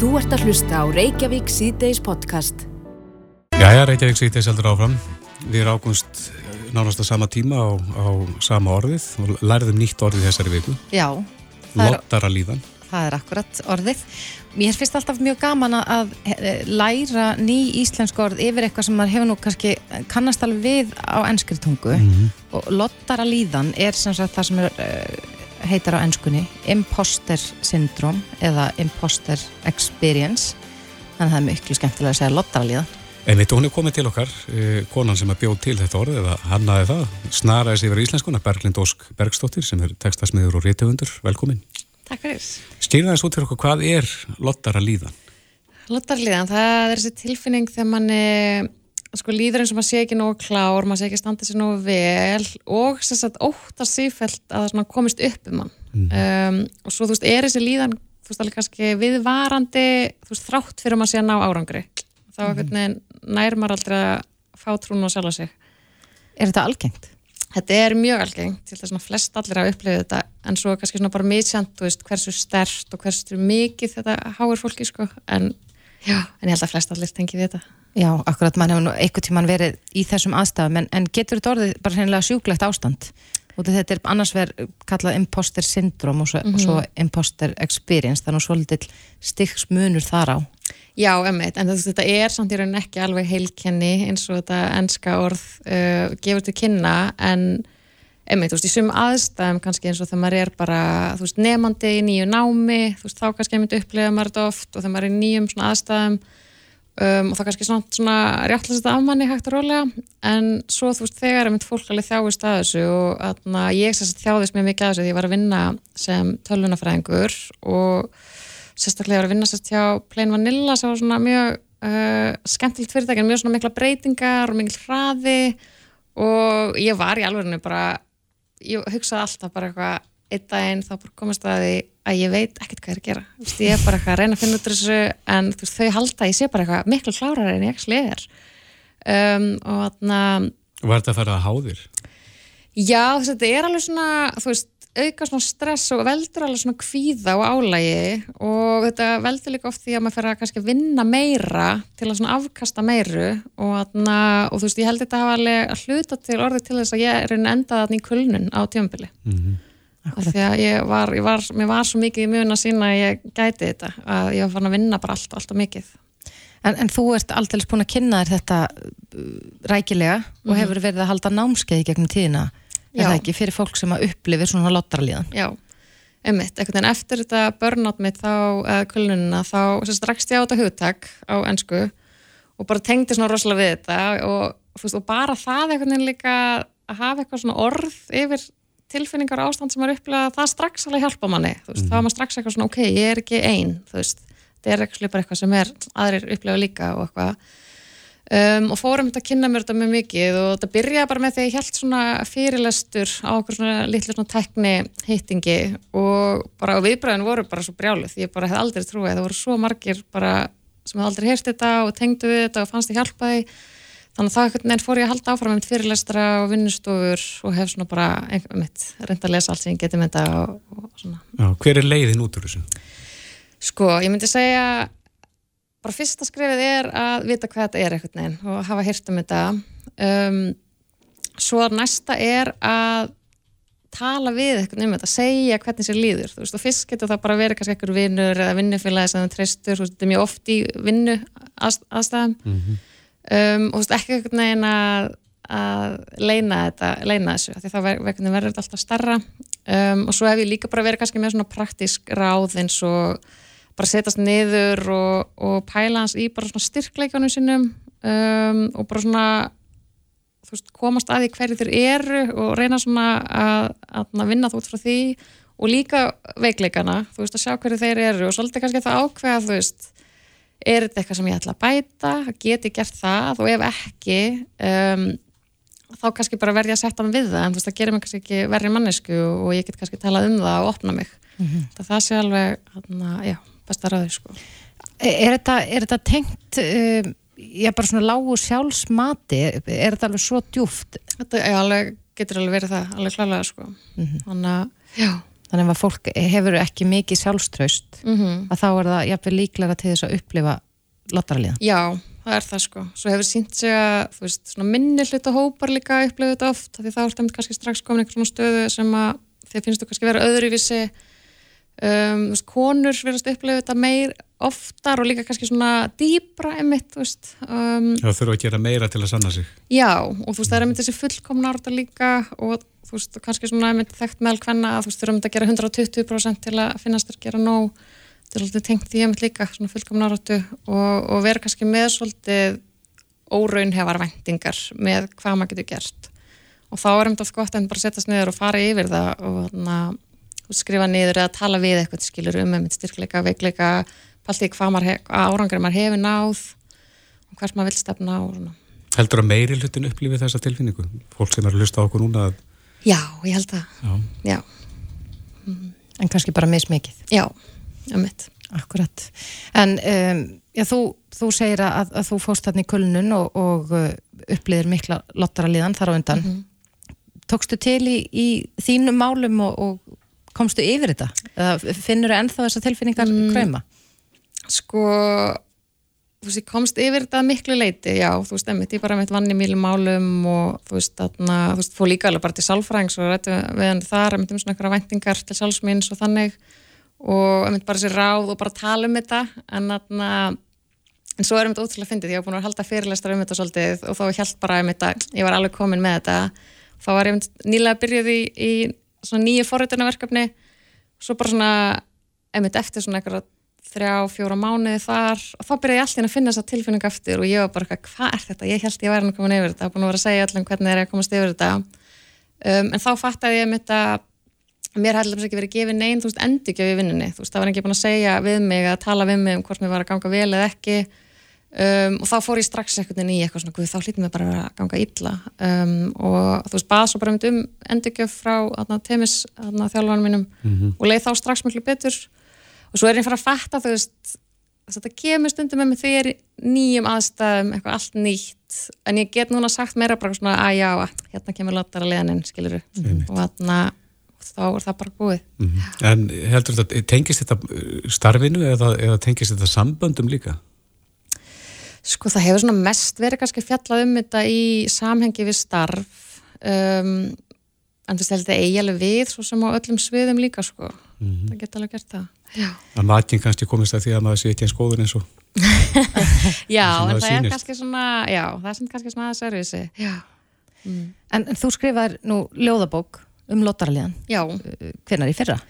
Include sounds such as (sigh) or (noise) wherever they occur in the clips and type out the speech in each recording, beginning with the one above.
Þú ert að hlusta á Reykjavík síðdeis podcast. Jæja, Reykjavík síðdeis heldur áfram. Við erum ágúnst nánast á sama tíma á, á sama orðið og lærðum nýtt orðið þessari viku. Já. Lottara líðan. Það er akkurat orðið. Mér finnst alltaf mjög gaman að læra ný íslensk orð yfir eitthvað sem maður hefur nú kannski kannast alveg við á ennskri tungu mm -hmm. og lottara líðan er sem sagt það sem er, heitar á ennskunni imposter syndrom eða imposter experience þannig að það er miklu skemmtilega að segja lottara líðan En veitu, hún er komið til okkar, eh, konan sem er bjóð til þetta orð, eða hannaði það, snaraði sig yfir íslenskuna, Berglind Ósk Bergstóttir, sem er tekstasmiður og réttöfundur. Velkomin. Takk fyrir. Stýrða þess út fyrir okkur, hvað er lottara líðan? Lottara líðan, það er þessi tilfinning þegar mann sko, líður eins og maður sé ekki nógu klár, maður sé ekki standa sér nógu vel og sérstaklega óttast sífælt að það komist upp um mann. Mm. Um, og svo, þú veist, er þessi líðan, þú veist, alveg kannski viðvarandi, þú veist, þrátt fyrir maður sé að ná árangri þá mm nærmar aldrei að fá trún og sjálfa sig Er þetta algengt? Þetta er mjög algengt, til þess að flest allir að upplifa þetta, en svo kannski svona bara misjant, þú veist, hversu stert og hversu mikið þetta háir fólki sko, en, já, en ég held að flest allir tengi við þetta. Já, akkurat, mann hefur nú einhvern tíman verið í þessum aðstæðum, en, en getur þetta orðið bara hennilega sjúklegt ástand? Og þetta er annars verið kallað imposter syndrom og svo, mm -hmm. svo imposter experience, þannig að svo litil styggsmunur þar á. Já, emmeit, en þetta er samt í rauninni ekki alveg heilkenni eins og þetta ennska orð uh, gefur til kynna en emmeit, þú veist, í sum aðstæðum kannski eins og þegar maður er bara, þú veist, nefandi í nýju námi, þú veist, þá kannski einmitt upplega maður þetta oft og þegar maður er í nýjum svona aðstæðum um, og þá kannski svona, svona réttlast þetta af manni hægt og rólega. En svo þú veist, þegar einmitt fólk alveg þjáist að þessu og atna, ég þjáðist mér mikið að þessu því ég var að vinna sem tölvunafræðingur og sérstaklega að vinna sérst hjá Plain Vanilla sem var svona mjög uh, skemmtilegt fyrirtækjan, mjög svona mikla breytingar og mikil hraði. Og ég var í alveginu bara ég hugsaði alltaf bara eitthvað einn daginn þá komast að því að ég veit ekkert hvað ég er að gera veist, ég er bara eitthvað að reyna að finna út þessu en veist, þau halda, ég sé bara eitthvað miklu klárar en ég ekki slegar um, og þarna Var þetta að fara að háðir? Já, þetta er alveg svona þú veist auka svona stress og veldur alveg svona kvíða og álægi og þetta veldur líka oft því að maður fer að kannski vinna meira til að svona afkasta meiru. Og, atna, og þú veist ég held þetta að hafa alveg að hluta til orðið til þess að ég er endað þarna í kulnun á tjömbili mm -hmm. því að ég var, ég var mér var svo mikið í mjöguna sína að ég gæti þetta að ég var fann að vinna bara allt, allt og mikið. En, en þú ert alltaf búin að kynna þér þetta uh, rækilega mm -hmm. og hefur verið að halda námskeið gegnum tíðina er það ekki fyrir fólk sem að upplifi svona lottaralíðan? Já, einmitt, einhvern veginn eftir þetta börnátt mitt þá, eða kulununa, þá strakst ég á þetta hugtak á ennsku og bara tengdi svona rosalega við þetta og, fúst, og bara það einhvern veginn líka að hafa eitthvað svona orð yfir tilfinningar og ástand sem er upplegað, það strax alveg hjálpa manni, þú veist, mm. þá er maður strax eitthvað svona, ok, ég er ekki einn, þú veist, þetta er eitthvað sem er aðrir upplegað líka og eitthvað Um, og fórum þetta að kynna mér þetta mjög mikið og þetta byrjaði bara með því að ég held svona fyrirlestur á okkur svona litlu svona tekni hittingi og bara viðbræðin voru bara svo brjálið ég bara hef aldrei trúið, það voru svo margir bara sem hef aldrei heyrst þetta og tengdu við þetta og fannst ég hjálpaði þannig að það nefn fór ég að halda áfram með fyrirlestra og vinnustofur og hef svona bara einhver mitt reynda að lesa allt sem ég geti með þetta og, og svona. Já, Hver er leiðin út úr þessu? Sko, ég myndi segja bara fyrsta skrifið er að vita hvað þetta er eitthvað neginn og hafa hýrt um þetta. Um, svo næsta er að tala við eitthvað um þetta, segja hvernig sér líður. Þú veist og fyrst getur það bara verið kannski einhver vinnur eða vinnufélagi sem það treystur þetta er mjög oft í vinnu að, aðstæðum. Mm -hmm. um, og þú veist ekki eitthvað neginn að, að leina þetta, leina þessu því þá verður þetta alltaf starra um, og svo hef ég líka bara verið kannski með svona praktísk ráð eins og bara setjast niður og, og pæla hans í bara svona styrkleikanum sinum um, og bara svona veist, komast að því hverju þeir eru og reyna svona að, að vinna þú út frá því og líka veikleikana, þú veist að sjá hverju þeir eru og svolítið kannski það ákveða þú veist, er þetta eitthvað sem ég ætla að bæta geti gert það og ef ekki um, þá kannski bara verði að setja hann við það en þú veist það gerir mig kannski ekki verri mannesku og ég get kannski talað um það og opna mig mm -hmm. það, það sé alveg, hana, já besta ræði sko. Er þetta, er þetta tengt um, já bara svona lágu sjálfsmati er þetta alveg svo djúft? Þetta alveg, getur alveg verið það alveg klálega sko. mm -hmm. þannig að já þannig að fólk hefur ekki mikið sjálfströst mm að þá er það jafnvel líklega til þess að upplifa lottaraliðan. Já, það er það sko. Svo hefur sínt sig að, þú veist, svona minni hluta hópar líka upplifið þetta oft, því þá er þetta kannski strax komin einhver svona stöðu sem að þið finnst þú kannski vera öðruvísi um, veist, konur verðast upplifið þetta meir oftar og líka kannski svona dýbra emitt, þú veist um, Já, þurfa að gera meira til að sanna sig. Já, og þú veist, það er einmitt þessi fullkomna orða líka og þú veist, kannski svona einmitt þekkt meðal hvenna að þú veist, þurfum að gera 120% til að finnast þér gera nóg þetta er alltaf tengt því einmitt líka, svona fullkomna orðu og, og vera kannski með svolítið óraunhefar vendingar með hvað maður getur gert og þá er einmitt oft gott að bara setjast niður og fara yfir það og na, skrifa niður eða tala við eitthvað skilur um einmitt styrkleika, veikleika paltið hvað maður hef, árangur maður hefur náð og hvert maður vil stefna og svona Heldur að meiri hlutin upplifið þessa tilfinningu? Fólk sem er að hlusta á okkur núna að... Já, ég held það. Já. Já, En kannski bara mismikið. já, um mitt. Akkurat. En um, já, þú, þú segir að, að þú fóst þarna í kulnun og, og uh, upplýðir mikla lottaraliðan þar á undan. Tókstu til í, í þínum málum og, og komstu yfir þetta? Eða finnur þú ennþá þessar tilfinningar mm. kræma? Sko, þú veist, ég komst yfir þetta miklu leiti, já, þú veist, emmitt, ég bara mitt vann í mýlum málum og þú veist, þarna, þú veist, fór líka alveg bara til sálfræðings og rættu við hann þar, emmitt um svona eitthvað væntingar til sálsminns og þannig og emmitt bara sér ráð og bara tala um þetta, en þarna, en svo er emmitt ótrúlega fyndið, ég var búin að halda fyrirlestar um þetta svolítið og þá held bara emmitt að ég var alveg komin með þetta, þá var emmitt nýlega byrjuð í, í svona nýju forritunarverkefni, svo bara svona, emmitt eftir svona eitthvað þrjá, fjóra mánuði þar og þá byrjaði ég alltaf að finna þessa tilfinning eftir og ég var bara eitthvað, hvað er þetta? Ég held ég væri að koma yfir þetta, búin að vera að segja öllum hvernig er ég að komast yfir þetta. Um, en þá fattaði ég mitt að mér hefði ekki verið gefið neinn, þú veist, endurgjöf í vinninni þú veist, það var ekki búin að segja við mig að tala við mig um hvort mér var að ganga vel eða ekki um, og þá fór ég strax einhvern veginn í eitthvað svona, guð, þá hlýttum við bara að ganga illa. Um, og þú veist, bað svo bara um endurgjöf frá temis þjálfanum mínum og leið þá strax miklu betur. Og svo er ég að fara að fatta þú veist þetta kemur stundum með mig þegar nýjum aðstæðum, eitthvað allt nýtt. En ég get núna sagt meira bara svona að já, hérna kemur lottar að leðaninn skiluru og þarna þá er það bara búið. Mm -hmm. En heldur þetta, tengist þetta starfinu eða, eða tengist þetta samböndum líka? Sko það hefur svona mest verið kannski fjallað um þetta í samhengi við starf um, en þú veist heldur þetta eigi alveg við svo sem á öllum sviðum líka sko mm -hmm. það geta alveg gert það Já. að makin kannski komist að því að maður sé ekki eins góður eins og (laughs) Já, en það sýnist. er kannski svona já, það er sem kannski svona aðeins erfiðsi mm. en, en þú skrifar nú ljóðabók um lottaraliðan Já Hvernar í fyrra?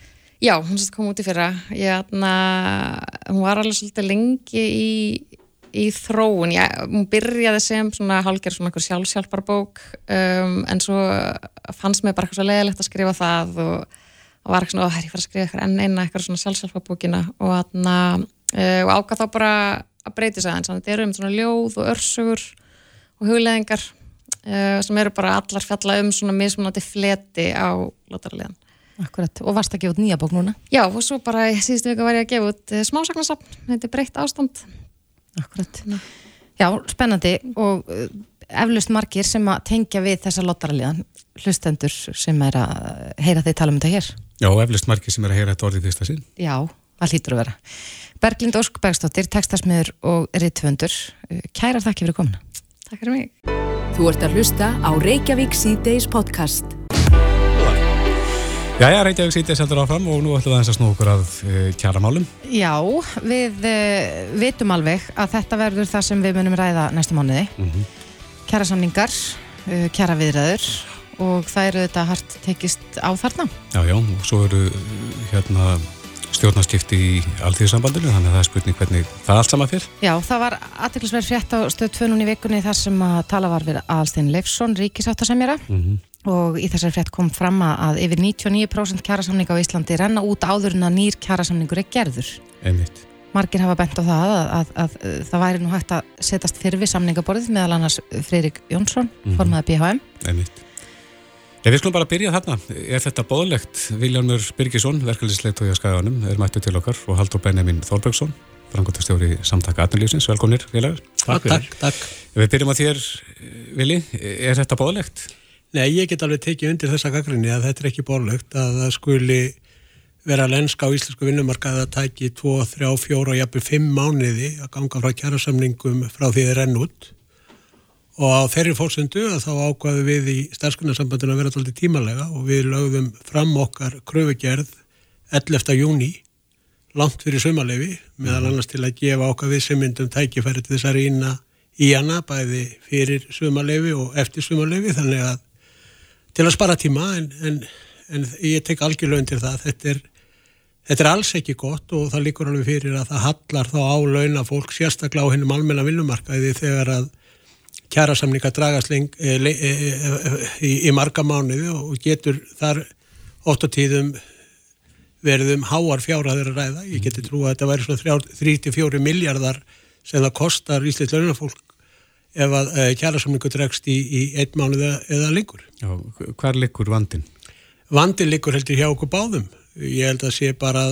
Já, hún kom út í fyrra ég, na, hún var alveg svolítið lengi í, í þróun Já, hún byrjaði sem svona hálger svona einhver sjálfsjálfarbók um, en svo fannst mér bara eitthvað svo leiðilegt að skrifa það og og var ekki svona, það er ég fara að skrifa eitthvað enn eina eitthvað svona sjálfsjálfabókina og, uh, og ákvað þá bara að breyti sig aðeins, þannig að þetta eru um svona ljóð og örsugur og hugleðingar uh, sem eru bara allar fjalla um svona mismunandi fleti á lotarlegan. Akkurat, og varst að gefa út nýja bók núna? Já, og svo bara síðustu vika var ég að gefa út uh, smásagnasapn, þetta er breytt ástand. Akkurat. Já, spennandi og eflust margir sem að tengja við þessa lotarlegan hlustendur sem er að heyra þeir tala um þetta hér. Já, eflust margir sem er að heyra þetta orðið fyrsta sinn. Já, það hlýtur að vera. Berglind Ósk Bergstóttir, tekstasmiður og rittvöndur. Kærar þakki fyrir komuna. Takk fyrir mig. Þú ert að hlusta á Reykjavík C-Days podcast. Jæja, Reykjavík C-Days heldur áfram og nú ætlum við að snú okkur að uh, kjara málum. Já, við uh, vitum alveg að þetta verður það sem við munum ræða næstu mánuði. Mm -hmm. Kjara samningar, uh, kjara viðræður og það eru þetta hart tekist á þarna. Já, já, og svo eru hérna stjórnarskipti í alltíðsambandinu, þannig að það er spurning hvernig það allt saman fyrr. Já, það var aðtilsverð frétt á stöð 2 núni í vikunni þar sem að tala var við Alstein Leifsson, ríkisáttasemjara mm -hmm. Og í þessari frétt kom fram að yfir 99% kjærasamninga á Íslandi renna út áður en að nýr kjærasamningur er gerður. Einmitt. Margir hafa bent á það að, að, að, að það væri nú hægt að setjast fyrir við samningaborðið meðal annars Freirik Jónsson, mm -hmm. formaða BHM. Einmitt. Ég við skulum bara byrja þarna. Er þetta bóðlegt? Viljánur Birgisson, verkefliðsleit og í að skæðanum, er mættu til okkar og Haldur Benjamin Þorbergsson, frangotastjóri samtaka atnulífsins. Velkonir, félagar. Takk, takk, takk. Við byrjum á þér, Vili. Er þetta bóðlegt? Nei, ég get alveg tekið undir þessa gaggrinni að þetta er ekki bóðlegt að það skuli vera lenska á íslensku vinnumarkaði að tæki 2, 3, 4 og jafnveg 5 mánuði að ganga frá kjærasamningum frá því þeir renn út og á þeirri fórsöndu að þá ákvaðu við í starfskunnarsambandinu að vera alltaf tímalega og við lögðum fram okkar kröfugerð 11. júni langt fyrir sumarlefi meðal annars til að gefa okkar við sem myndum tækifæri til þess að rýna í hana bæði fyrir sumarlefi og eftir sumarlefi þannig að til að spara tíma en, en, en ég tek algjörlega undir það þetta er Þetta er alls ekki gott og það líkur alveg fyrir að það hallar þá á launa fólk sérstaklega á hennum almenna vinnumarkaði þegar að kjæra samninga dragast leng, e, e, e, í, í marga mánuði og getur þar ótt og tíðum verðum háar fjárhæður að ræða. Ég geti trú að þetta væri svona 3-4 miljardar sem það kostar ísliðt launafólk ef að kjæra samningu dragst í, í einn mánuði eða lengur. Já, hver likur vandin? Vandin likur heldur hjá okkur báðum ég held að sé bara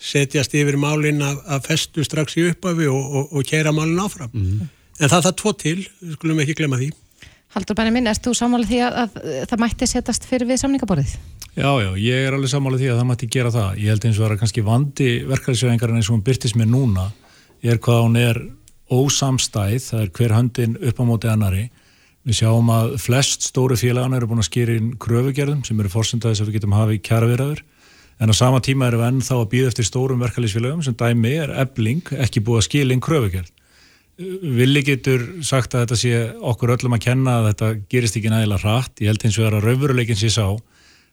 setjast yfir málinn að festu strax í upphafi og, og, og kæra málinn áfram. Mm -hmm. En það það tvo til, við skulum ekki glemja því. Haldur bæri minn, erst þú sammálið því að, að, að það mætti setjast fyrir við samningaborðið? Já, já, ég er alveg sammálið því að það mætti gera það. Ég held eins og að kannski vandi verkefælisvegingarinn eins og hún byrtist mér núna er hvað hún er ósamstæð, það er hver höndin upp á móti annari Við sjáum að flest stóru félagana eru búin að skýra inn kröfugerðum sem eru fórsöndaðis að við getum hafið kjæraverðaður en á sama tíma eru við ennþá að býða eftir stórum verkefælisfélagum sem dæmi er ebling ekki búið að skýla inn kröfugerð. Vili getur sagt að þetta sé okkur öllum að kenna að þetta gerist ekki nægilega hratt. Ég held eins og það er að raunveruleikin sé sá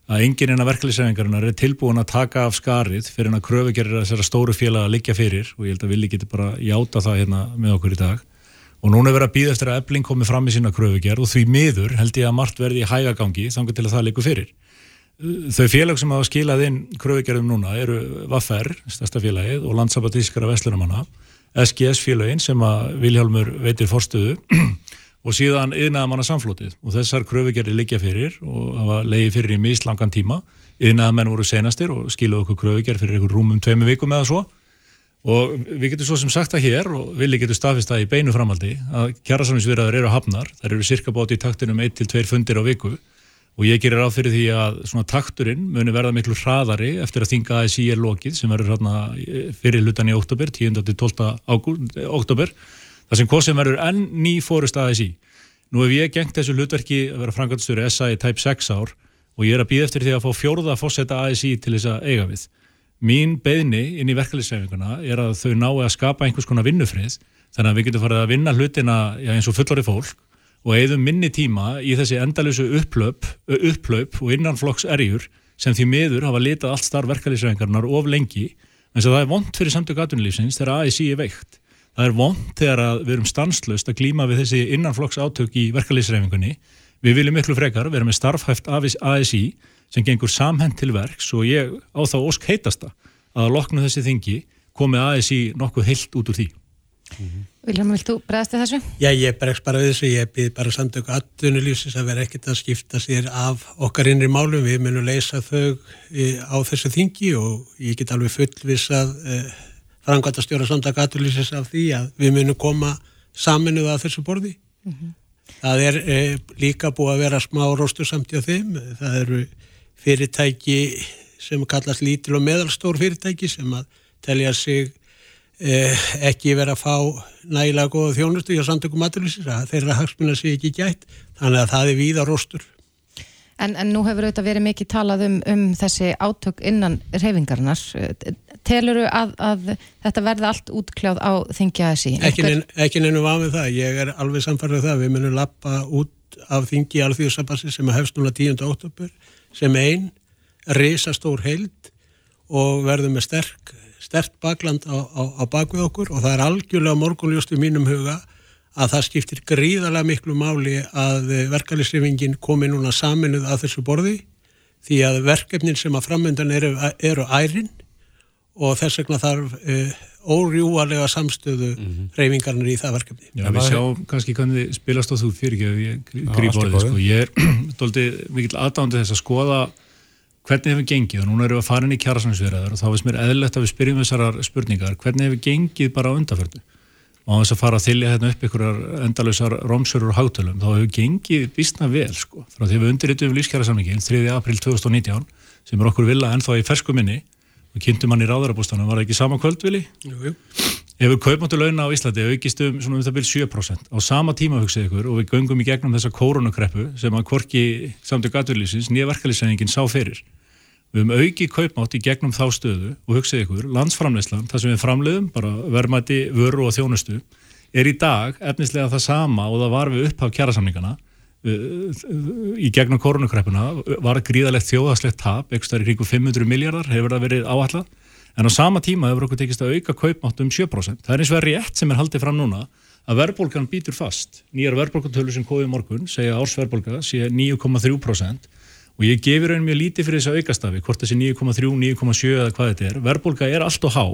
að enginn innan verkefælisfélagarnar er tilbúin að taka af skarið fyrir en að kröfugerðir þessara stóru félaga liggja fyrir og ég held að Vili getur bara játa það hérna með okkur í dag og núna er verið að býða eftir að ebling komi fram í sína kröfugerð og því miður held ég að margt verði í hægagangi þangar til að það likur fyrir. Þau félag sem hafa skilað inn kröfugerðum núna eru Vaffer, stærsta félagið, og Landsabatískara Veslunumanna, SGS félagin sem að Viljálmur veitir forstöðu (clears throat) og síðan yðnaðamanna samflótið og þessar kröfugerði liggja fyrir og hafa leiði fyrir í mislangan tíma. Yðnaðamenn voru senastir og skiluðu okkur kröfugerð fyrir einhver rúmum tveimu vikum eða svo. Og við getum svo sem sagt það hér og villi getur staðfist það í beinu framaldi að kjærasamlingsviðraður eru hafnar, þær eru cirka báti í taktinum 1-2 fundir á viku. Og ég gerir á fyrir því að svona takturinn muni verða miklu hraðari eftir að þinga ASI er lokið sem verður hérna fyrir lutan í oktober, 10-12 oktober, það sem sem verður enn ný fórust ASI. Nú hef ég gengt þessu hlutverki að vera frangatistöru SA í tæp 6 ár og ég er að býða eftir því að fá fjórða fósetta ASI til þess að eiga við. Mín beðni inn í verkefliðsreifinguna er að þau nái að skapa einhvers konar vinnufrið þannig að við getum farið að vinna hlutina já, eins og fullori fólk og eigðum minni tíma í þessi endalösu upplöp, upplöp og innanflokks erjur sem því miður hafa litað allt starf verkefliðsreifingarnar of lengi en það er vond fyrir samtök aðunlýfsins þegar AIC er veikt. Það er vond þegar við erum stanslust að glíma við þessi innanflokks átök í verkefliðsreifingunni. Við viljum miklu frekar vera með starfhæft AIC sem gengur samhend til verks og ég á þá ósk heitasta að lokna þessi þingi komi aðeins í nokkuð heilt út úr því. Mm -hmm. Viljum, vilt þú bregðast til þessu? Já, ég bregst bara við þessu, ég byrð bara samtöku aðtunulífsins að vera ekkert að skipta sér af okkar innri málum, við munum leysa þau á þessu þingi og ég get alveg fullvisað eh, frangvært að stjóra samtöku aðtunulífsins af því að við munum koma saminuð að þessu borði. Mm -hmm. Það er eh, líka búið að vera smá róstur samt í þeim, það eru fyrirtæki sem kallast lítil og meðalstór fyrirtæki sem að telja sig eh, ekki verið að fá nægilega góða þjónustu hjá samtökum maturlýsins að þeirra hagsmunna sé ekki gætt þannig að það er víða róstur. En, en nú hefur auðvitað verið mikið talað um, um þessi átök innan reyfingarnar. Teluru að, að þetta verði allt útkljáð á þingja þessi? Ekki nefnum með það. Ég er alveg samfarið það. Við munum lappa út af þingi alþjóðsabassi sem hefst núna 10. oktober sem einn risastór heild og verðum með sterk, sterk bakland á, á, á bakvið okkur og það er algjörlega morgunljóst í mínum huga að það skiptir gríðarlega miklu máli að verkefnisrifingin komi núna saminuð að þessu borði því að verkefnin sem að framöndan eru, eru ærin og þess vegna þarf uh, órjúarlega samstöðu mm -hmm. reyfingarnir í það verkefni. Já, við sjáum kannski hvernig spilast á þú fyrir ekki að ég grípa á því, sko. Ég er (clears throat) doldið mikill aðdándið þess að skoða hvernig hefur gengið og núna erum við að fara inn í kjærasansverðar og þá veist mér eðlert að við spyrjum þessar spurningar, hvernig hefur gengið bara á undarfördu og á þess að fara að þylja hérna upp ykkur endalösar rómsörur og hátölum, þá hefur gengið vísna vel, sko, frá því við undirritum lífskjærasamningin 3. april 2019 sem er okkur vilja ennþá í fersku og kynntum hann í ráðarabústanum, var það ekki sama kvöldvili? Jú, jú. Ef við kaupmáttu launa á Íslandi aukist um svona um það byrj 7% á sama tíma hugsið ykkur og við göngum í gegnum þessa koronakreppu sem að korki samtök aturlýsins nýja verkefliðsenningin sá fyrir. Við höfum auki kaupmátt í gegnum þá stöðu og hugsið ykkur, landsframleyslan, það sem við framleiðum, bara verðmætti, vöru og þjónustu, er í dag efnislega það sama og það var við upphaf kjærasamningana í gegnum koronakreppuna var gríðalegt þjóðaslegt tap, ekstra í ríku 500 miljardar hefur það verið áallat en á sama tíma hefur okkur tekist að auka kaupmátt um 7%. Það er eins og verið rétt sem er haldið fram núna að verðbólgan býtur fast. Nýjar verðbólgantölu sem kóði morgun segja ársverðbólga sé 9,3% og ég gefur einu mjög lítið fyrir þess að aukastafi, hvort þessi 9,3, 9,7 eða hvað þetta er. Verðbólga er allt og há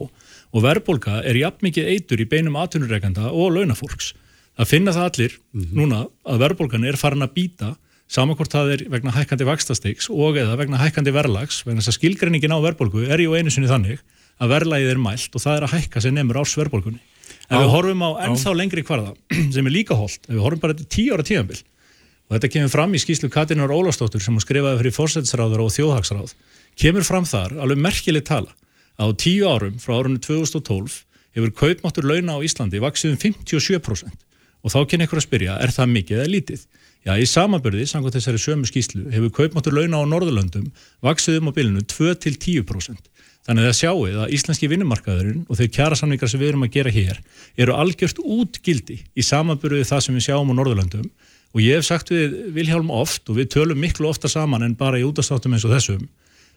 og verðbólga er jafn mikið eitur í beinum atvinnureikanda og launafólks. Það finna það allir mm -hmm. núna að verðbólgan er farin að býta samankvort það er vegna hækkandi vakstastegs og eða vegna hækkandi verðlags, vegna þess að skilgreiningin á verðbólgu er ju einu sinni þannig að verðlægið er mælt og það er að hækka sem nefnur á sverðbólkunni. Ef við horfum á ennþá lengri kvarða, (clears throat) sem er líka holdt, ef við horfum bara til tíu ára tíðanbill, og þetta kemur fram í skýslu Katinar Ólafsdóttur sem hún skrifaði fyrir fórsætsráður og þjóðhagsráð, kemur fram þar alveg merkileg tala að á tíu árum frá árunni 2012 hefur kaupmáttur launa á Íslandi vaksið um 57% og þá kynni ykkur að spyrja, er það mikið eða lítið? Já, í samanbörði, samkvæmt þessari sömu skýslu, hefur kaupmáttur launa á Norðurlöndum vaksið um á bylunu 2-10%. Þannig að sjáuð að íslenski vinnumarkaðurinn og þau kjærasamningar sem við erum að gera hér eru algjört útgildi í samanbyrjuði það sem við sjáum á Norðurlandum og ég hef sagt við Vilhjálm oft og við tölum miklu ofta saman en bara í útastáttum eins og þessum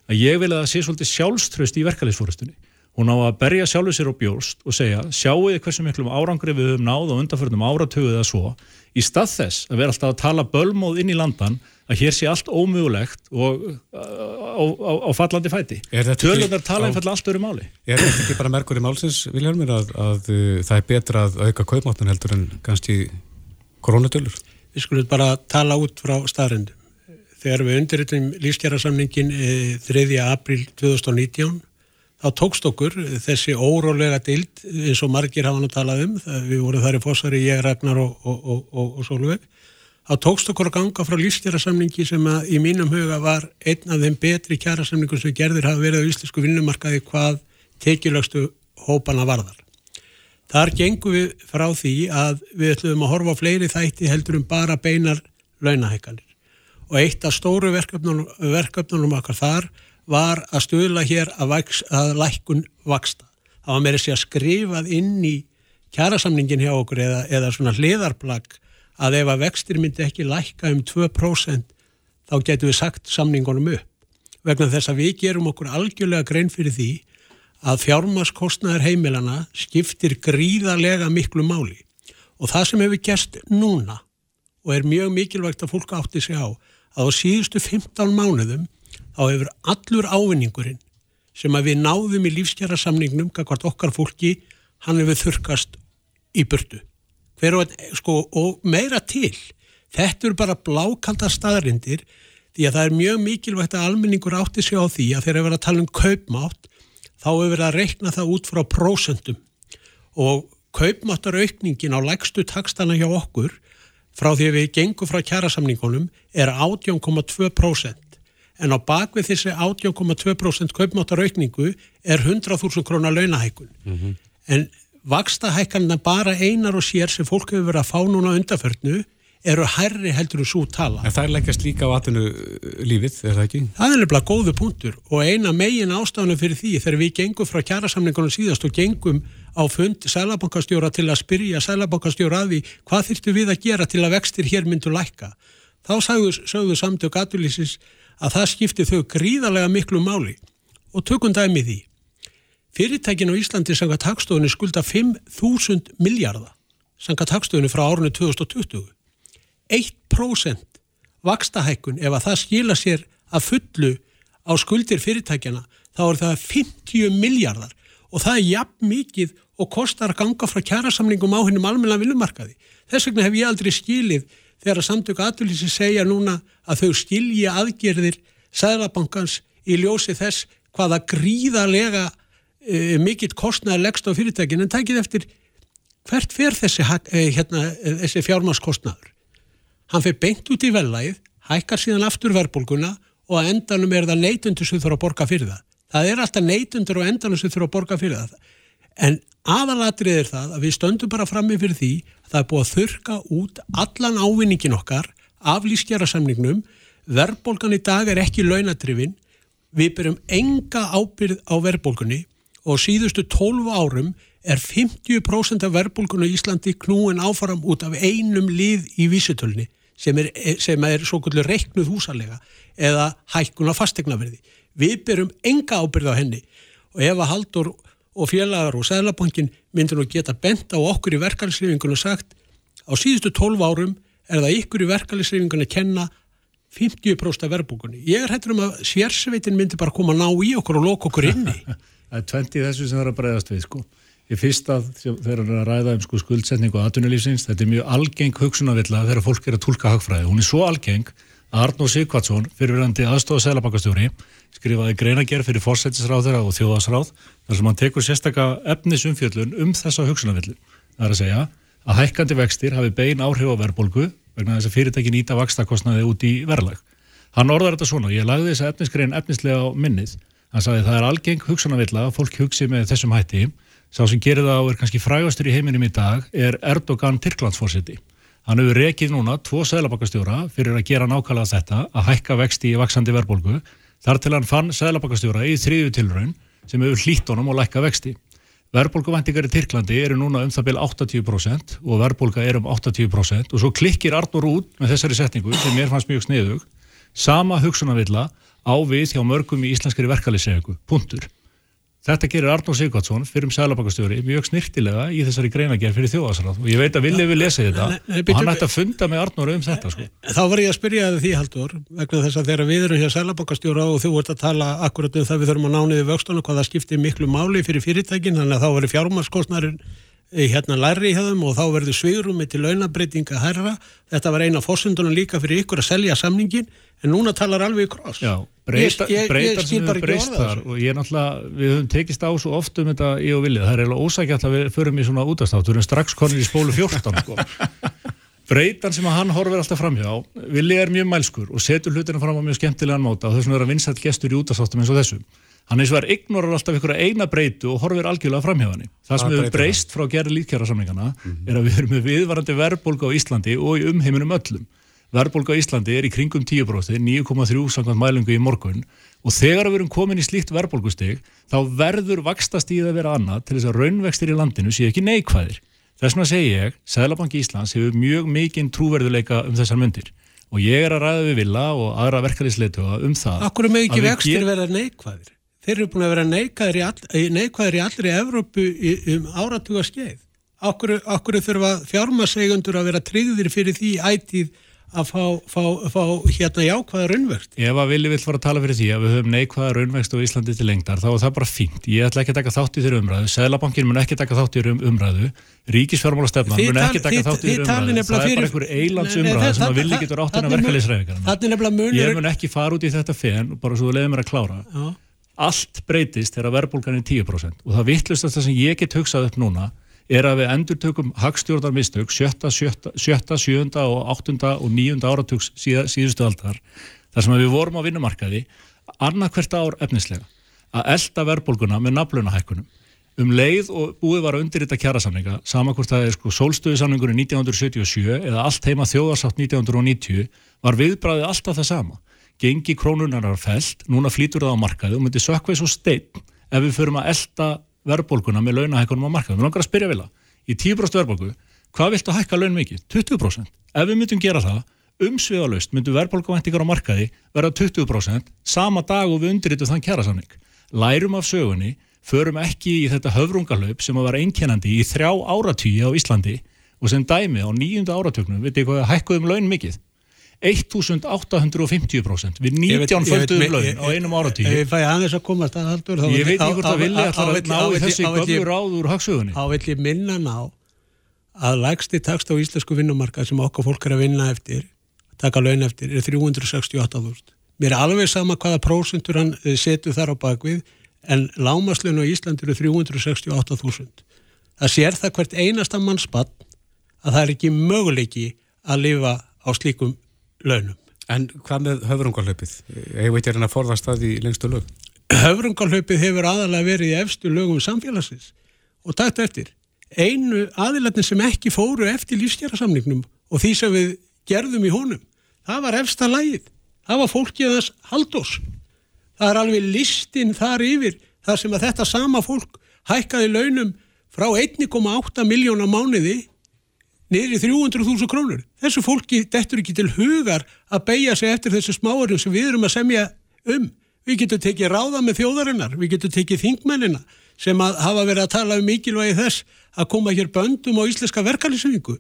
að ég vil að það sé svolítið sjálfströst í verkefliðsfórastunni. Hún á að berja sjálfu sér á bjórst og segja sjáuði hversu miklu árangri við höfum náð og undanförnum áratöguð eða svo í stað þess að vera alltaf að tala bölmóð inn í landan að hér sé allt ómögulegt og uh, á, á, á fallandi fæti. Tölunar tala einfall allt öru máli. Er þetta ekki bara merkur í málsins, Viljálmir, að, að uh, það er betra að auka kaupmáttan heldur en kannski koronatölur? Við skulum bara tala út frá staðrendum. Þegar við undirritum lífstjærasamningin 3. april 2019 þá tókst okkur þessi órólega dild eins og margir hafa nú talað um, við vorum þar í fósari, ég, Ragnar og, og, og, og Solveig þá tókst okkur að ganga frá lífstjærasamningi sem að í mínum huga var einn af þeim betri kjærasamningum sem gerðir hafa verið á íslensku vinnumarkaði hvað tekilagstu hópana varðar. Þar gengum við frá því að við ætlum að horfa á fleiri þætti heldur um bara beinar launahækkanir og eitt af stóru verkefnunum okkar þar var að stuðla hér að, vaks, að lækkun vaksta. Það var með þessi að skrifað inn í kjærasamningin hjá okkur eða, eða svona hliðarplagg að ef að vextir myndi ekki lækka um 2% þá getur við sagt samningunum upp. Vegna þess að við gerum okkur algjörlega grein fyrir því að fjármaskostnaður heimilana skiptir gríðarlega miklu máli. Og það sem hefur gæst núna og er mjög mikilvægt að fólk átti sig á að á síðustu 15 mánuðum þá hefur allur ávinningurinn sem að við náðum í lífskjara samningnum, hvað okkar fólki, hann hefur þurkast í burtu. Hver og, sko, og meira til. Þetta eru bara blákalda staðarindir því að það er mjög mikilvægt að almenningur átti sig á því að þegar við erum að tala um kaupmátt þá hefur við að reikna það út frá prósendum og kaupmáttaraukningin á lægstu takstana hjá okkur frá því að við gengum frá kjærasamningunum er 18,2% en á bakvið þessi 18,2% kaupmáttaraukningu er 100.000 krónar launahækun mm -hmm. en vaksta hækkanina bara einar og sér sem fólk hefur verið að fá núna undarförnu eru hærri heldur og svo tala. En það er leggjast líka á atvinnu lífið, er það ekki? Það er nefnilega góðu punktur og eina megin ástafanu fyrir því þegar við gengum frá kjærasamningunum síðast og gengum á fund sælabankastjóra til að spyrja sælabankastjóra að því hvað þurftu við að gera til að vextir hér myndu lækka. Þá sagðu, sagðu samtök aturlýsins að það skipti þau gríðarlega miklu máli og tökum dæmi því. Fyrirtækin á Íslandi sanga takstofunni skulda 5.000 miljardar sanga takstofunni frá árunni 2020. 1% vakstahækkun ef að það skila sér að fullu á skuldir fyrirtækjana þá er það 50 miljardar og það er jafn mikið og kostar ganga frá kjærasamlingum á hennum almenna villumarkaði. Þess vegna hef ég aldrei skilið þegar að samtöku aðlýsi segja núna að þau skilji aðgerðir Sæðlabankans í ljósi þess hvaða gríðalega e, mikill kostnaði leggst á fyrirtækin en takið eftir hvert fer þessi, e, hérna, þessi fjármaskostnaður hann fer beint út í vellæð hækkar síðan aftur verðbólguna og að endanum er það neytundur sem þurfa að borga fyrir það. Það er alltaf neytundur og endanum sem þurfa að borga fyrir það. En aðalatrið er það að við stöndum bara frammi fyrir því að það er búið að þurka út allan ávinningin okkar af lífskjara verðbólgan í dag er ekki launatrifin. Við byrjum enga ábyrð á verðbólgunni og síðustu 12 árum er 50% af verðbólgunni í Íslandi knúin áfaram út af einum lið í vísitölni sem er, sem er svo kvöldur reiknuð húsalega eða hækkun á fastegnaverði. Við byrjum enga ábyrð á henni. Og ef að Haldur og félagar og Sælabankin myndir nú geta bent á okkur í verkefnisrifingunum sagt á síðustu 12 árum er það ykkur í verkefnisrifingunum að kenna 50% af verðbúkunni. Ég er hættur um að sérsveitin myndi bara koma að ná í okkur og loka okkur inni. (laughs) Það er 20 þessu sem það er að breyðast við sko. Í fyrsta þegar það er að ræða um sko, skuldsetningu og atvinnulífsins, þetta er mjög algeng hugsunavilla þegar fólk er að tólka hagfræði. Hún er svo algeng Arnó Sigvardsson, fyrirverandi aðstofa selabakastjóri, skrifaði greinagerð fyrir fórsættisráðara og þjóðasráð þar sem hann tekur sérstakka efnisumfjöllun um þessa hugsunavillu. Það er að segja að hækkandi vextir hafi bein áhrif á verðbólgu vegna þess að fyrirtæki nýta vakstakostnaði út í verðlag. Hann orðar þetta svona, ég lagði þessa efnisgrein efnislega á minnið. Hann sagði það er algeng hugsanavilla að fólk hugsi með þessum hætti. Sá sem gerir það og er kannski frægastur í heiminum í dag er Erdogan Tyrklandsforsiti. Hann hefur rekið núna tvo sæðlabakastjóra fyrir að gera nákvæmlega þetta að hækka vexti í vaksandi verðbólgu þar til hann fann sæðlabakastjóra í þriðju tilraun sem hefur hlýtt honum og lækka vexti. Verðbólguvæntingar í Tyrklandi eru núna um það byrja 80% og verðbólga er um 80% og svo klikkir Arnur út með þessari setningu sem mér fannst mjög sniðug sama hugsunavilla á við hjá mörgum í íslenskari verkaliðsegu, punktur. Þetta gerir Arnór Sigvardsson fyrir um sælabakastjóri mjög snirtilega í þessari greinagerð fyrir þjóðasráð og ég veit að Vili vil lesa þetta nei, nei, og hann ætti að funda með Arnór um þetta sko. Þá var ég að spyrja því Haldur vegna þess að þegar við erum hér sælabakastjóra og þú ert að tala akkurat um það við þurfum að nániði vöxtunum hvað það skiptir miklu máli fyrir fyrirtækin þannig að þá verður fjármarskostnarinn hérna læri í höfum og þá verður svigurumi til launabreitinga herra. Þetta var eina fórsundunum líka fyrir ykkur að selja samningin en núna talar alveg í kross. Já, breytar sem við breyst þar og ég er náttúrulega, við höfum tekist á svo oft um þetta í og viljið. Það er eiginlega ósækjalt að við förum í svona útastátt. Við erum strax konir í spólu 14 sko. (laughs) Breytan sem að hann horfir alltaf framhjá, Vili er mjög mælskur og setur hlutinu fram á mjög skemmtilegan máta og þess vegna er að vinsætt gestur í útastáttum eins og þessum. Hann eins og er ignorar alltaf ykkur eina breytu og horfir algjörlega framhjáðan. Það sem hefur breyst frá gerði lítkjara samlingana mm -hmm. er að við erum með viðvarandi verðbólka á Íslandi og í umheiminum öllum. Verðbólka á Íslandi er í kringum 10%, 9,3 samkvæmt mælingu í morgun og þegar við erum komin í slíkt verðbólkusteg þá verður vakstastíð að vera annað til þess að raunvextir í landinu sé ekki neikvæðir. Þess vegna segi ég, Sæðlabanki Íslands hefur mjög mikinn trúverðuleika um þessar myndir og ég er að ræða við Villa og aðra verkefliðsleituga um það Akkur er með ekki vextir ger... verða neikvæðir? Þeir eru búin að vera neikvæðir í, all, neikvæðir í allri Evrópu um áratuga skeið. Okkur, okkur þurfa fjármasegundur að vera tryggðir fyrir því ætið að fá, fá, fá hérna jákvæða raunverkt. Ef að villi vill fara að tala fyrir því að við höfum neikvæða raunverkt á Íslandi til lengdar, þá er það bara fínt. Ég ætla ekki að taka þátt í þeirra umræðu, Sælabankin mun ekki taka þátt í þeirra umræðu, Ríkisfjármálastefnan mun ekki taka þátt í þeirra umræðu, það er bara einhver eilands umræðu sem að villi getur áttinn að verka leysræðingarna. Ég mun ekki fara út í þetta fenn, bara svo þú leiðir mér að klára allt breytist þegar verðbólgan er 10% og það vittlust að það sem ég get hugsað upp núna er að við endur tökum hagstjórnarmistök 7., 7., 7. og 8. og 9. áratugs síða, síðustu aldar þar sem við vorum á vinnumarkaði annarkvert ár efnislega að elda verðbólguna með naflunahækkunum um leið og búið var að undirrita kjærasamninga samankvort það er sko sólstöðusamningunni 1977 eða allt heima þjóðarsátt 1990 var viðbræðið alltaf það sama gengi krónunar er fælt, núna flýtur það á markaðu og myndi sökveið svo stein ef við förum að elda verðbólguna með launahækkunum á markaðu. Við langar að spyrja vilja, í 10% verðbólgu, hvað viltu að hækka laun mikið? 20%. Ef við myndum gera það, umsviðalust myndu verðbólguvæntingar á markaði verða 20% sama dag og við undirritu þann kjærasamning. Lærum af sögunni, förum ekki í þetta höfrungalöp sem að vera einkennandi í þrjá áratýji á Íslandi og sem dæmi á nýjunda áratöknum, veit ég hvað, hækkuðum laun mikið 1850% við 19 földum laun á einum áratíu Ég fæ aðeins að komast að haldur Ég veit ekki hvort að vilja að ná í þessi gömur ráð úr hagsögunni. Þá vil ég minna ná að lægsti takst á íslensku vinnumarka sem okkar fólk er að vinna eftir taka laun eftir er 368.000 Mér er alveg sama hvaða prósentur hann eh, setur þar á bakvið en lámaslun á Íslandi eru 368.000 Það sér það hvert einasta mannspann að það er ekki möguleiki að lifa á slíkum launum. En hvað með ekki er hann að forðast það í lengstu lög? Höfrungarhlaupið hefur aðalega verið í efstu lögum samfélagsins og takt eftir. Einu aðilatin sem ekki fóru eftir lífskjærasamningnum og því sem við gerðum í honum, það var efsta lægið. Það var fólkið þess haldós. Það er alveg listin þar yfir þar sem að þetta sama fólk hækkaði launum frá 1,8 miljóna mánuði niður í 300.000 krónur. Þessu fólki dettur ekki til hugar að beigja sig eftir þessu smáarum sem við erum að semja um. Við getum tekið ráða með þjóðarinnar, við getum tekið þingmennina sem hafa verið að tala um mikilvægi þess að koma hér böndum á íslenska verkalýsvingu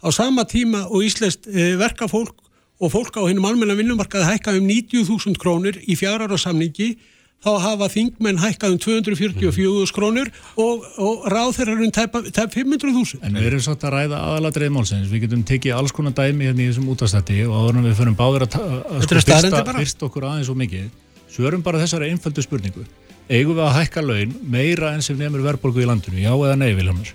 á sama tíma og íslensk eh, verkafólk og fólk á hennum almenna vinnumarkaði hækka um 90.000 krónur í fjara ára samningi þá hafa þingmenn hækkað um 244.000 krónur og, og ráð þeirra um tæp, tæp 500.000. En við erum svolítið að ræða aðaladrið málsins, við getum tekið alls konar dæmi hérna í þessum útastætti og áður en við förum báður að, að sko fyrsta, fyrst okkur aðeins og mikið, svörum bara þessari einföldu spurningu. Eigum við að hækka laun meira enn sem nefnir verðborgu í landinu, já eða nei Viljámur?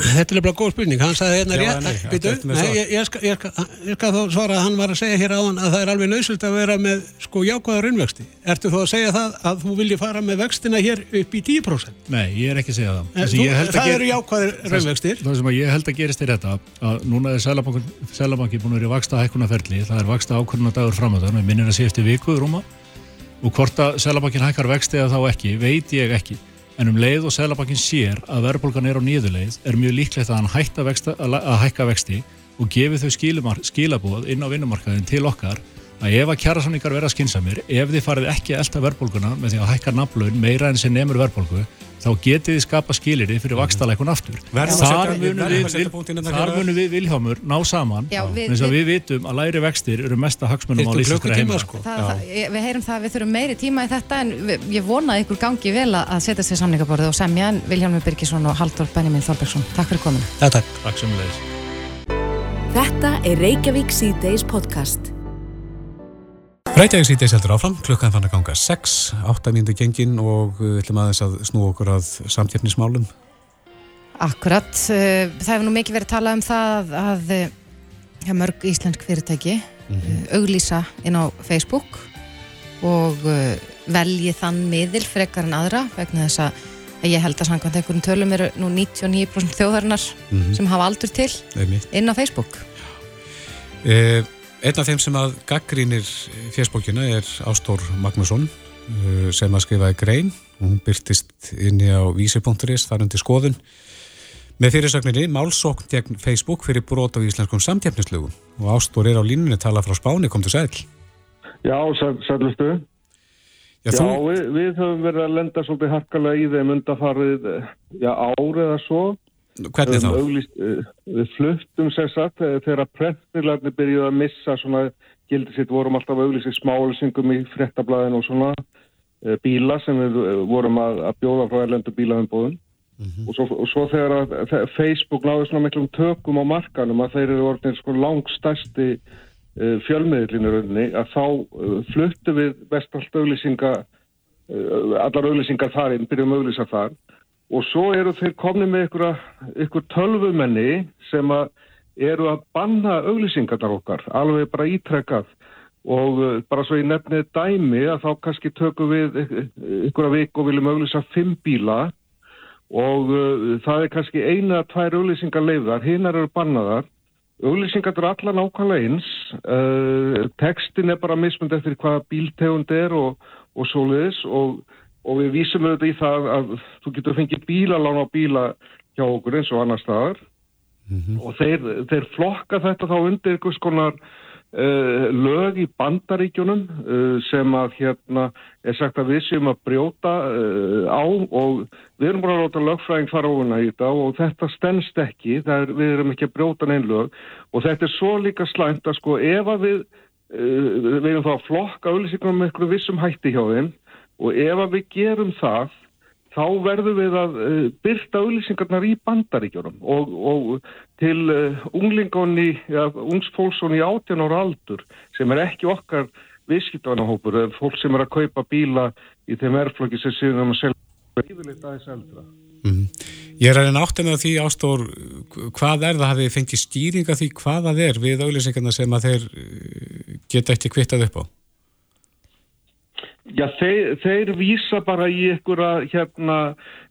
Þetta er bara góð spurning, hann sagði hérna rétt, nei, býtu, nei, ég, ég, skal, ég, ég skal þá svara að hann var að segja hér áðan að það er alveg nöðsult að vera með sko jákvæða raunvexti. Ertu þú að segja það að þú vilji fara með vextina hér upp í 10%? Nei, ég er ekki að segja það. En, þú, það eru jákvæðir raunvextir. Það sem ég held að gerist er þetta að núna er Sælabanki búin að vera í vaksta hækkunarferli, það er vaksta ákvörnuna dagur framöðan, minnum að sé eftir viku rúma og hvort að Sælabankin hækkar vexti eða þá ekki, veit ég ekki en um leið og Sælabankin sér að verðbólgan er á nýðuleið er mjög líklegt að hann hætta vexta, að hækka vexti og gefi þau skilabóð inn á vinnumarkaðin til okkar að ef að kjærasamningar verða skinsamir, ef þið farið ekki elda verðbólguna með því að hækka naflun meira enn sem nefnur verðbólgu, þá getið þið skapa skilir fyrir vakstalækun aftur. Þar munum við viljámur ná saman, eins og við vitum að læri vextir eru mesta hagsmunum á lífsakra heima. Sko. Við heyrum það að við þurfum meiri tíma í þetta en ég vona að ykkur gangi vel að setja sér samningaborðu og semja en Viljámur Birgisson og Haldur Benjamin Þorbergsson. Takk fyrir kominu. Takk. Takk Þetta er Reykjavík C-Days podcast. Reykjavík sýtis heldur áfram, klukkan fann að ganga 6, 8 mínúti gengin og við ætlum aðeins að snú okkur að samtjafnismálum. Akkurat, eh, það hefur nú mikið verið að tala um það að ja, mörg íslensk fyrirtæki mm -hmm. auglýsa inn á Facebook og eh, velji þann miðil frekar en aðra vegna þess að ég held að samkvæmt einhverjum tölum eru nú 99% þjóðarinnar mm -hmm. sem hafa aldur til inn á Facebook. Eða Einn af þeim sem að gaggrínir fjersbókina er Ástór Magnusson uh, sem að skrifaði grein. Og hún byrtist inni á vísi.is þar undir skoðun. Með fyrirsögninni Málsókn gegn Facebook fyrir brot á íslenskum samtjafnislögum og Ástór er á línunni tala frá Spáni, kom til sæl Já, sælustu. Já, já þú... við, við höfum verið að lenda svolítið harkalega í þeim undarfarið já, árið eða svo Hvernig þá? Auglist, uh, við fluttum satt eh, þegar prentnilarnir byrjuði að missa svona gildi sitt vorum alltaf auglistið smálisingum í frettablaðin og svona uh, bíla sem við vorum að, að bjóða frá erlendu bílaðinbóðun mm -hmm. og, og svo þegar að, að Facebook náði svona miklum tökum á markanum að þeir eru orðin sko langstæsti uh, fjölmiðlinurunni að þá fluttu við vestallt auglisinga allar auglisingar þarinn, byrjum auglisa þar og svo eru þeir komni með ykkur tölvumenni sem að eru að banna auglýsingarnar okkar, alveg bara ítrekkað og uh, bara svo ég nefnið dæmi að þá kannski tökum við ykkur að vik og viljum auglýsa fimm bíla. Og uh, það er kannski eina að tvær auglýsingar leiðar, hinnar eru bannaðar. Auglýsingar eru allar nákvæmlega eins uh, tekstin er bara mismund eftir hvaða bíltegund er og, og svoleiðis. Og og við vísum auðvitað í það að þú getur fengið bílalán á bíla hjá okkur eins og annar staðar. Mm -hmm. og þeir, þeir flokka þetta þá undir einhvers konar uh, lög í bandaríkjunum uh, sem að hérna er sagt að við séum að brjóta uh, á og við erum bara að láta lögfræðing fara ofuna í þetta og þetta stennst ekki, er, við erum ekki að brjóta neinn lög. Og þetta er svo líka slæmt að sko ef að við við erum þá að flokka auðvitað með einhverju vissum hætti hjá þeim og ef að við gerum það þá verðum við að uh, byrta auðlýsingarnar í bandaríkjónum og, og til uh, unglingonni, ja, ungsfólksonni átjan ára aldur sem er ekki okkar viðskiptavanahópur, fólk sem er að kaupa bíla í þeim erflöki sem séum að selja yfirleitt aðeins eldra. Mm -hmm. Ég er að reyna áttið með því ástór hvað er það hafið fengið stýringa því hvað það er við auðlýsingarna sem að þeir geta ekki kvittað upp á? Já, þeir, þeir vísa bara í ykkur, hérna,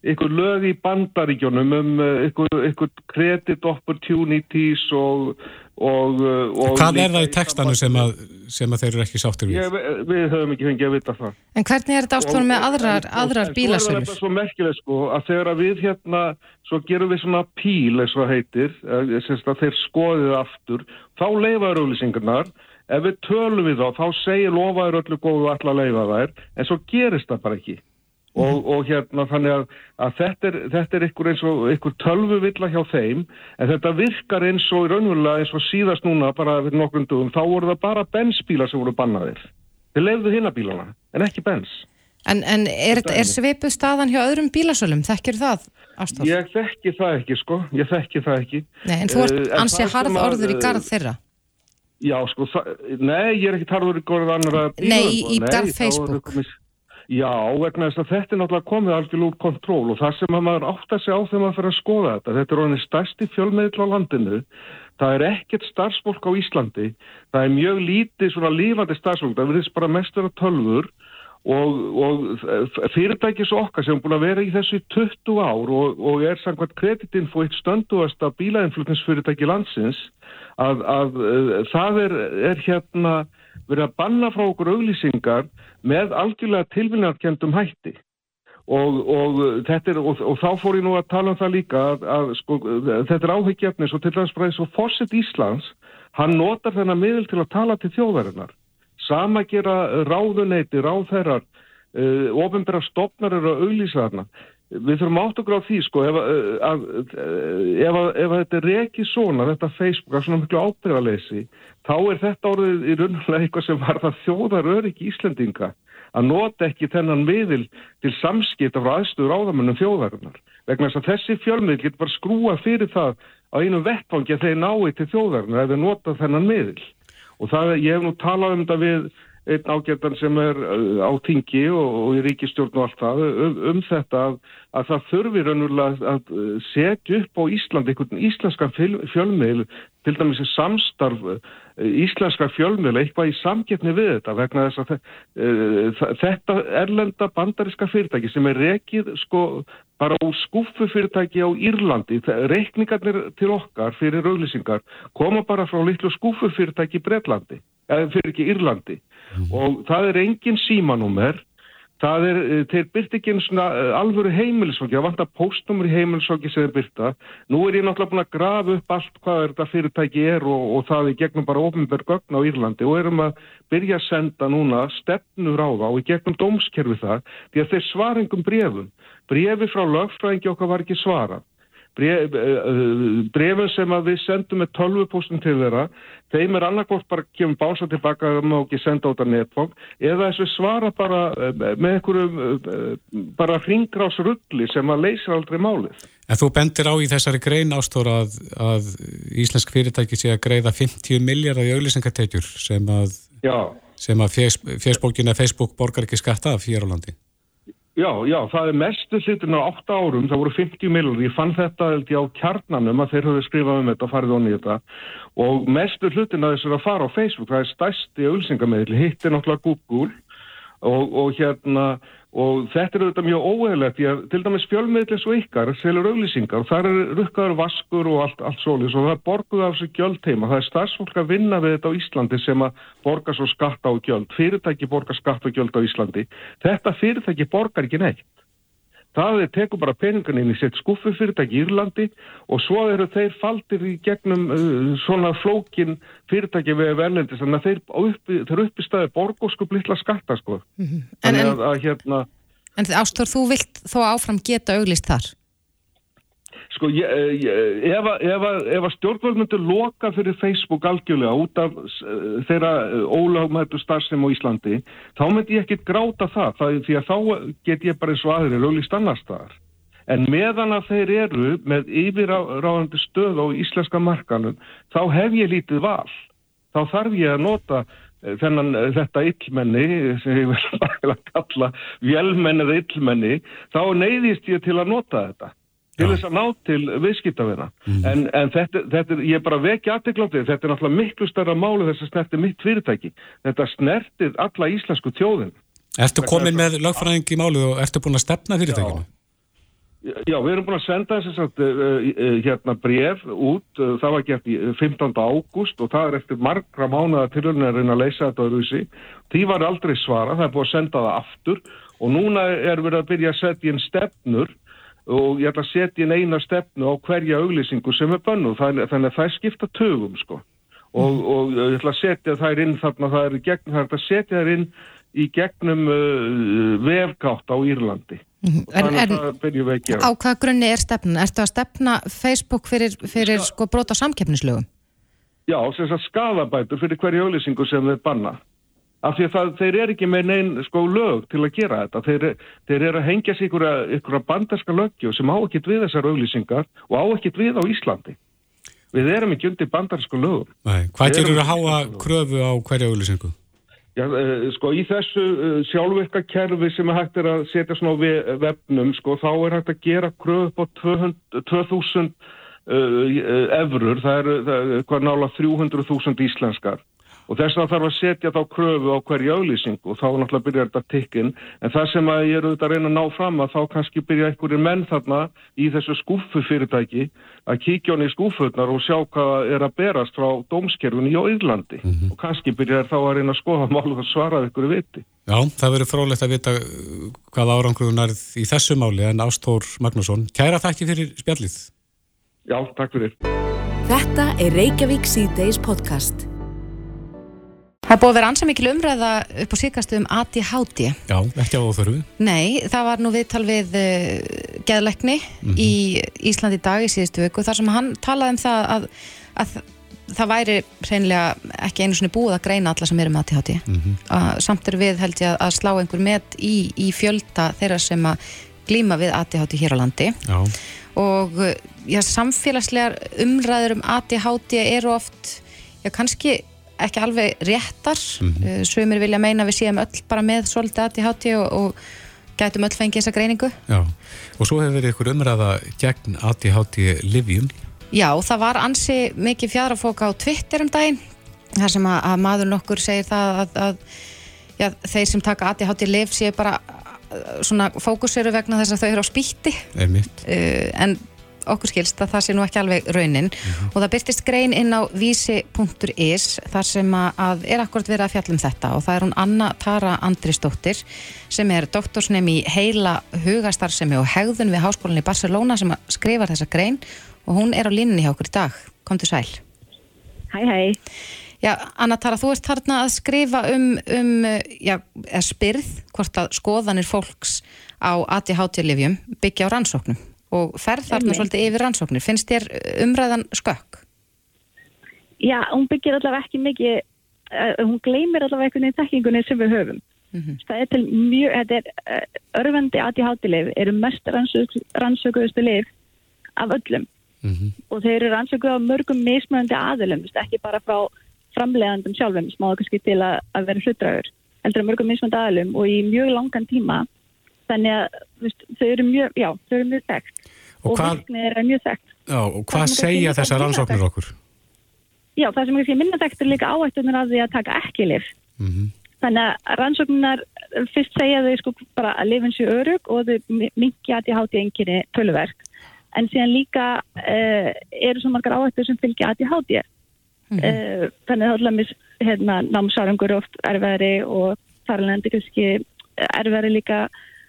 lög í bandaríkjónum um uh, ykkur, credit opportunities og, og, uh, og Hvað er það í textanu sem að, sem að þeir eru ekki sáttir við? Ég, við höfum ekki fengið að vita það. En hvernig er þetta ástofan með aðrar, aðrar bílasölur? Það er svo merkilegt sko að þegar að við hérna, svo gerum við svona píl eins og heitir, að þeir skoðið aftur, þá leifaður auðlýsingarnar ef við tölum við þá, þá segir lofaður öllu góðu allar leifa þær, en svo gerist það bara ekki. Og, mm. og hérna þannig að, að þetta er, þetta er ykkur eins og ykkur tölvuvilla hjá þeim, en þetta virkar eins og í raunverulega eins og síðast núna bara fyrir nokkrum dugum, þá voru það bara bensbílar sem voru bannaðir. Þeir lefðu hinabílana, en ekki bens. En, en er, er svipuð staðan hjá öðrum bílasölum? Þekkir það, Ástof? Ég þekki það ekki, sko. Ég þekki það ekki. Nei, en þú ert uh, ansið harð orður í garð þeirra? Já, sko, nei, ég er ekki tarður góðið annar að bíla. Nei, í, í garð Facebook. Já, vegna þess að þetta er náttúrulega komið algjörl úr kontról og það sem maður átt að segja á þegar maður fyrir að skoða þetta, þetta er orðinni stærsti fjölmiðl á landinu, það er ekkert starfsfólk á Íslandi, það er mjög lítið svona lífandi starfsfólk, það verðist bara mest vera tölfur og, og fyrirtækis okkar sem er búin að vera í þessu 20 ár og, og er samkvæmt kreditinfo eitt stönduast af bílainflutningsfyrirtæki landsins, að, að, að það er, er hérna verið að banna frá okkur auglýsingar með algjörlega tilvinnarkendum hætti. Og, og, er, og, og þá fór ég nú að tala um það líka að, að sko, þetta er áhyggjafnis og til dæmis bara eins og Fosset Íslands hann notar þennan miðil til að tala til þjóðarinnar. Sama gera ráðuneyti, ráðherrar uh, ofinbæra stopnar eru að auglýsa þarna við þurfum átt okkur á því sko ef, að, ef, að, ef að þetta er ekki svona, þetta Facebook að svona miklu ábyrðaleysi, þá er þetta orðið í raunulega eitthvað sem var það þjóðar öryggi Íslandinga að nota ekki þennan miðil til samskipta frá aðstöður áðamennum þjóðarinnar. Vegna þess að þessi fjölmiðl getur bara skrúa fyrir það á einu vettfangi að þeir nái til þjóðarinnar ef þeir nota þennan miðil. Og það, ég hef nú talað um þetta við einn ágættan sem er uh, á tingi og, og í ríkistjórn og allt það um, um þetta að, að það þurfi raunverulega að uh, setja upp á Íslandi einhvern íslenska fjölmiðl til dæmis samstarf íslenska fjölmiðl eitthvað í samgetni við þetta vegna þess að uh, þetta erlenda bandariska fyrirtæki sem er rekið sko bara úr skuffu fyrirtæki á Írlandi, reikningarnir til okkar fyrir auðlýsingar koma bara frá litlu skuffu fyrirtæki í Breitlandi, eða fyrir ekki Írlandi mm. og það er engin símanúmer það er, eh, þeir byrta ekki einu svona eh, alvöru heimilisvokki, það vant að postnumri heimilisvokki sem þeir byrta nú er ég náttúrulega búin að grafa upp allt hvað þetta fyrirtæki er og, og það er gegnum bara ofinverð gögn á Írlandi og erum að byrja að senda núna stefnur á það og gegnum dómskerfi það því að þeir svaringum brefum brefi frá lögfræðingi okkar var ekki svarað bref, eh, eh, sem að við sendum með 12% til þeirra þeim er annarkvárt bara kemur bánsa tilbaka og má ekki senda út af netfóng eða þessu svara bara eh, með einhverju bara hringrásrulli sem að leysa aldrei málið. En þú bendir á í þessari grein ástóra að, að Íslensk fyrirtæki sé að greiða 50 miljardar í auðlýsingartekjur sem að, sem að fésbókina Facebook borgar ekki skatta af hér á landi. Já, já, það er mestu hlutin á 8 árum, það voru 50 miljónir, ég fann þetta held ég á kjarnanum að þeir höfðu skrifað um þetta og farið onni í þetta. Og mestu hlutin að þess að fara á Facebook, það er stærsti auðsingameðli, hitt er náttúrulega Google og, og hérna og þetta er auðvitað mjög óheilegt því að til dæmis fjölmiðlis og ykkar selur auglýsingar og það er rukkaður vaskur og allt, allt solis og það borguð af þessu gjöldteima það er starfsfólk að vinna við þetta á Íslandi sem að borga svo skatta á gjöld. Fyrirtæki borga skatta á gjöld á Íslandi. Þetta fyrirtæki borgar ekki neitt Það er teku bara peningan inn í sitt skuffufyrirtæki í Írlandi og svo eru þeir faldir í gegnum uh, svona flókin fyrirtæki við verðlendis þannig að þeir, uppi, þeir uppi staði borgóskup litla skatta sko. Mm -hmm. En, en, að, að, hérna, en Ástór, þú vilt þó áfram geta auglist þar? Sko, ég, ég, ef, ef, ef að stjórnvöld myndir loka fyrir Facebook algjörlega út af uh, þeirra uh, ólagmættu starfsum á Íslandi, þá myndi ég ekkit gráta það, það, því að þá get ég bara eins og aðrir löglist annar staðar. En meðan að þeir eru með yfirráðandi stöð á íslenska markanum, þá hef ég lítið val. Þá þarf ég að nota þennan þetta yllmenni, (laughs) sem ég vil bara kalla vélmenni eða yllmenni, þá neyðist ég til að nota þetta. Til Já. þess að ná til viðskiptavina. En, en þetta, þetta er, ég er bara vekja aðteglandi, þetta er náttúrulega miklu stærra máli þess að snerti mitt fyrirtæki. Þetta snertið alla íslensku þjóðin. Ertu komin með lögfræðing í málið og ertu búin að stefna fyrirtækinu? Já, við erum búin að senda þess að uh, hérna bref út, uh, það var gert í 15. ágúst og það er eftir margra mánuða tilhörnir að reyna að leysa þetta öðruvísi. Því var aldrei svara, það er búin að senda það aftur og núna er við að byrja að setja inn stefnur og ég ætla að setja inn eina stefnu á hverja auglýsingu sem er bönnuð, þannig, að það er skipta tögum sko. Og, og ég ætla að setja þær inn þarna, það er, í gegn, það er að setja þær inn í gegnum uh, vefgátt á Írlandi. En, Þannig en að það byrjum við að gera. á hvaða grunni er stefnan? Ertu að stefna Facebook fyrir, fyrir sko brot á samkeppnislögum? Já, sem sagt skadabætur fyrir hverju auðlýsingu sem þeir banna. Af því að það, þeir eru ekki með neinn sko lög til að gera þetta. Þeir, þeir eru að hengja sig ykkur að, ykkur að banderska lögju sem á ekkit við þessar auðlýsingar og á ekkit við á Íslandi. Við erum ekki undir banderska lögum. Nei. Hvað gerur að háa kröfu á hverja auglýsingu? Já, uh, sko í þessu uh, sjálfvirka kerfi sem er hægt er að setja svona á ve- vefnum, sko, þá er hægt að gera kröfu upp á 200 2000 uh, evrur, það eru er nála 300.000 íslenskar og þess vegna þarf að setja þá kröfu á hverju auðlýsing og þá náttúrulega byrjar þetta tikkin en það sem að ég er auðvitað að reyna að ná fram að þá kannski byrja einhverjir menn þarna í þessu skúfu fyrirtæki að kíkja hann í skúfurnar og sjá hvað er að berast frá dómskerfinu í Írlandi og kannski byrja þær þá að reyna að skoða mál og svara ykkur viti. Já, það verður frólægt að vita uh, hvað árangruðunarð í þessu máli en Ástór Magnússon. Kæra þakki fyrir spjallið. Já, takk fyrir. Það er búið að vera ansað mikil umræða upp á síkastu um ADHD. Já, ekki á óþörfu. Nei, það var nú viðtal við uh, geðleikni í Íslandi í dag í síðustu viku þar sem hann talaði um það að, að það væri hreinlega ekki einu svona búið að greina alla sem eru með ADHD. Uh, samt er við held ég að, að slá einhver met í, í fjölda þeirra sem að glíma við ADHD hér á landi Já, og uh, já, samfélagslegar umræður um ADHD eru oft, já kannski ekki alveg réttar. Mm sumir vilja meina við séum öll bara með svolítið ADHD og, og gætum öll fengið þessa greiningu. Já. Og svo hefur verið ykkur umræða gegn ADHD livjum. Já, það var ansi mikið fjadrafók á Twitter um daginn þar sem að, að maður nokkur segir það að, að já, þeir sem taka ADHD liv séu bara uh, svona fókusiru vegna þess að þau eru á spýtti. Uh, en okkur skilst að það sé nú ekki alveg raunin. Og það byrtist grein inn á vísi.is þar sem að, er akkurat verið að fjalla um þetta. Og það er hún Anna Tara Andrisdóttir sem er doktorsnemi í heila hugastarfsemi og hegðun við háskólinni í Barcelona sem að skrifar þessa grein. Og hún er á línunni hjá okkur í dag. Komdu sæl. Hæ, hæ. Já, Anna Tara, þú ert þarna að skrifa um, um já, eða spyrð hvort að skoðanir fólks á ADHD-livjum byggja á rannsóknum og ferð þarna svolítið yfir rannsóknir. Finnst þér umræðan skökk? Já, hún byggir allavega ekki mikið, uh, hún gleymir allavega einhvern veginn þekkingunni sem við höfum. Það er til mjög, þetta er uh, örfandi ADHD-lif, eru mest rannsök, rannsökuðustu lif af öllum og þeir eru rannsökuð á mörgum mismöðandi aðilum, ekki bara frá framleiðandum sjálfum, smáðu kannski til að, að vera hlutdragur, heldur á mörgum mismöðandi aðilum og í mjög langan tíma, þannig að veist, þau eru mjög, já, þau eru mjög þekkt Og og hvað, virknið er mjög þekkt. já, og hvað segja þessar rannsóknir okkur? Já, það sem kannski minna þekkt er líka áættunar af því að taka ekki lif. Mhm. Þannig að rannsóknar fyrst segja þau sko bara að lifin séu örug og þau mingi að ég háti enginni töluverk. En síðan líka uh, eru svo margar áættur sem fylgja að ég háti. Uh, þannig að það er mis, hérna, námsárangur oft erfæri og þarlendi kannski erfæri líka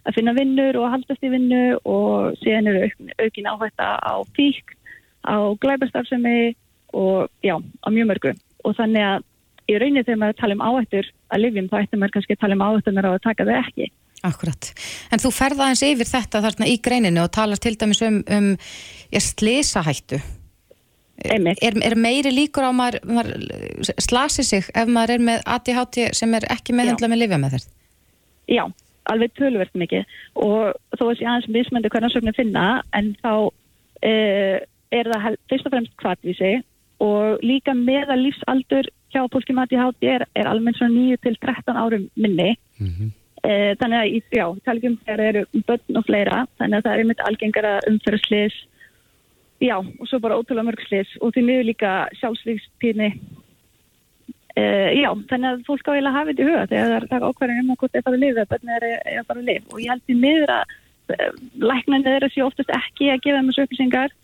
að finna vinnur og haldast í vinnu og síðan eru auk, aukin áhætta á fík, á glæbastarfsemi og já, á mjög mörgu. Og þannig að í rauninni þegar maður tala um áhættur að lifjum þá ættum maður kannski að tala um áhættunar á að taka þau ekki. Akkurat. En þú ferð aðeins yfir þetta þarna í greininu og talar til dæmis um, um. Einmitt. Er, er meiri líkur á maður, maður slasi sig ef maður er með ADHD sem er ekki meðhendla með lifja með þér? Já, alveg töluvert mikið og þó að sé aðeins mismöndi hvernig sögni finna en þá uh, er það fyrst og fremst kvartvísi og líka með að lífsaldur hjá með ADHD er, er almennt svona 9 til 13 árum minni Uh, þannig að, í- já, talgjum þegar eru börn og fleira, þannig að það er einmitt algengara umferðslis, já, og svo bara ótrúlega mörgslis og því miður líka sjálfsvíkspíni. Uh, já, þannig að fólk á eiginlega hafa þetta í huga þegar það er taka ákvarðin um að hvort það er bara að lifa, börn er, er bara að lifa. Og ég held því miður að uh, læknarnir eru sér oftast ekki að gefa þeim þessu upplýsingar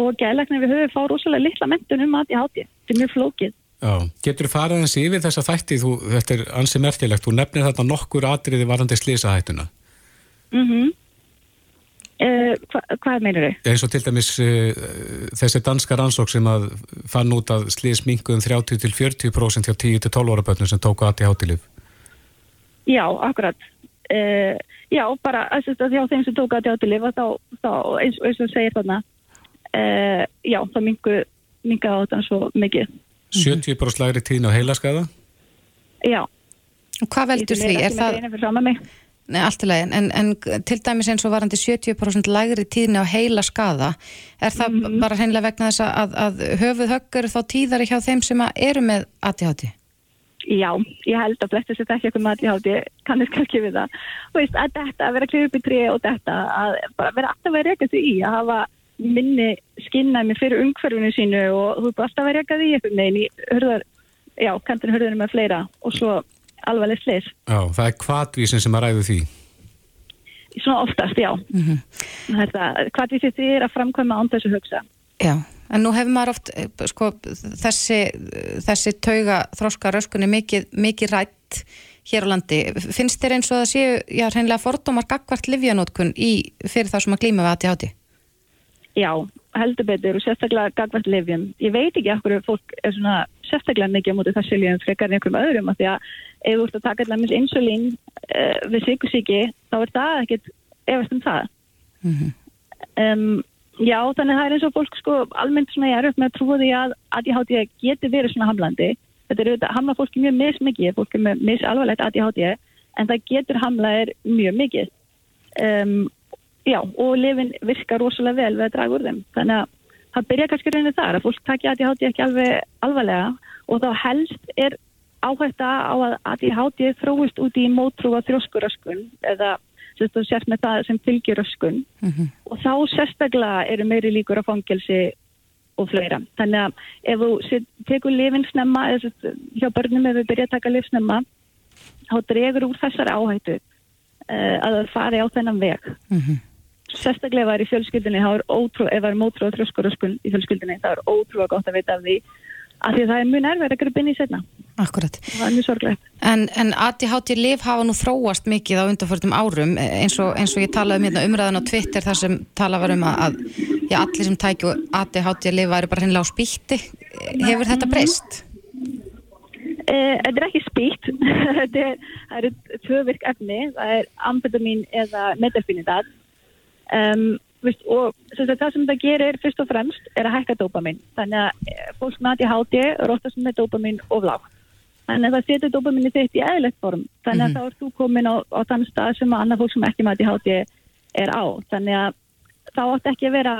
og gæðlæknir við höfum fá rosalega litla mentun um að ég háti, þetta er mjög flókið. Já, getur farið eins yfir þessa þætti, þú, þetta er ansi merkilegt, þú nefnir þetta nokkur atriði varandi slísahættuna. Mm uh, hva, hvað meinur þau? Eins og til dæmis uh, þessi danska rannsók sem að fann út að slís minguðum 30-40% hjá 10-12 ára börnum sem tóku aðti hátilif. Já, akkurat. Uh, já, bara þess að hjá þeim sem tók að þjátti lifa þá, þá eins, eins og segir þarna, uh, já, þá mingu, minga á þetta svo mikið. 70% lægri tíðin á heilaskaða. Já. Og hvað veldur því? Er það... Nei, allt í lagi, en, en til dæmis eins og varandi 70% lægri tíðni á heila skaða, er það Mhm. bara hreinlega vegna þess að, að höfuð höggur þá tíðari hjá þeim sem eru með ADHD? Já, ég held að flestir sem ekki eitthvað með ADHD kannast kannski við það. Þú veist, að þetta, að vera klifa upp í tré og þetta, að bara vera alltaf að reyka því í, að hafa minni skinnæmi fyrir umhverfinu sínu og þú veist, alltaf að reyka því í veginn í hörðar, já, kantin hörðunum með fleira og svo alvarleg slis. Já, það er kvatvísin sem að ræðu því. Svona oftast, já. Mm Þetta, hvað við því er að framkvæma án þessu hugsa. Já, en nú hefur maður oft, eh, sko, þessi, þessi tauga þróska röskunni mikið, mikið rætt hér á landi. Finnst þér eins og það séu, já, hreinlega fordómar gagvart livjanótkun í, fyrir það sem að glíma við ADHD? Já, heldur betur og sérstaklega gagvært lifjum. Ég veit ekki okkur fólk er svona sérstaklega mikið á móti þessi lifjum frekar en einhverjum öðrum af því að ef þú ert að taka allaveg insulín uh, við sykusíki þá er það ekkit efast um það. um, já, þannig að það er eins og fólk sko almennt svona ég er upp með að trúa því að ADHD geti verið svona hamlandi. Þetta er auðvitað, hamla fólki mjög mismikið, fólk er með misalvarlegt ADHD en það getur hamlaðir mjög mikið. Um, já, og lifin virkar rosalega vel við að draga úr þeim. Þannig að það byrja kannski rauninni þar að fólk takja ADHD ekki alveg alvarlega og þá helst er áhætta á að ADHD þróist út í mótrúa þrjóskuröskun eða sérst með það sem fylgjur öskun og þá sérstaklega eru meiri líkur á fangelsi og fleira. Þannig að ef þú tekur lifin snemma, eða hjá börnum ef við byrja að taka lif snemma, þá dregur úr þessari áhættu uh, að það fari á þennan veg. Sérstaklega ef það er í fjölskyldinni, þá er ótrú, ef það er mótrú og þrjóskuröskun í fjölskyldinni, þá er ótrúlega gott að vita af því að því að það er mjög nærverð að gripa inn í setna. Akkurat. Það er mjög sorglegt. En, en ADHD lif hafa nú þróast mikið á undanförtum árum eins og, eins og ég talaði um hérna umræðan á Twitter þar sem tala var um að, að já, allir sem tækju ADHD lif væri bara hreinlega á spýtti. Hefur þetta breyst? Eh, Þetta er ekki spýtt, (laughs) er, það eru tvö virk efni, það er amfetamin eða metalfinidat um, veist, og sem sagt, það sem það gerir fyrst og fremst er að hækka dopamin. Þannig að eh, fólk með ADHD er oftast með dopamin of lágt. Þannig að það setur dopaminni þitt í eðlegt form. Þannig að þá er þú komin á, á þann stað sem að annað fólk sem ekki með ADHD er á. Þannig að þá átt ekki að vera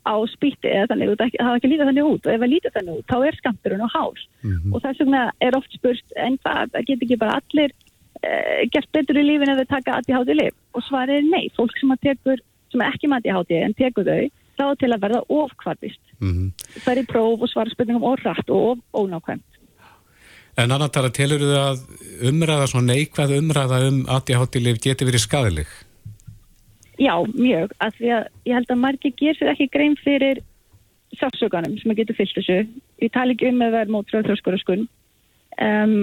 á spýtti eða þannig, ekki- það er ekki að líta þannig út og ef það lítur þannig út, þá er skampurinn á hás og þess vegna er oft spurt en það, það get ekki bara allir uh, gert betur í lífinu ef þau taka ADHD lif og svarið er nei, fólk sem að tekur sem er ekki með ADHD en tekur þau þá til að verða ofkvartist Mm það er í próf og svara spurningum of rætt og ónákvæmt En annar tala, telur þau að umræða, svona neikvæð umræða um ADHD-lif geti verið skadileg? Já, mjög, af því að ég held að margir ger sér ekki grein fyrir sátsökanum sem að getur fyllt þessu. Ég tala ekki um að vera mótur á þjóskuröskun. Um,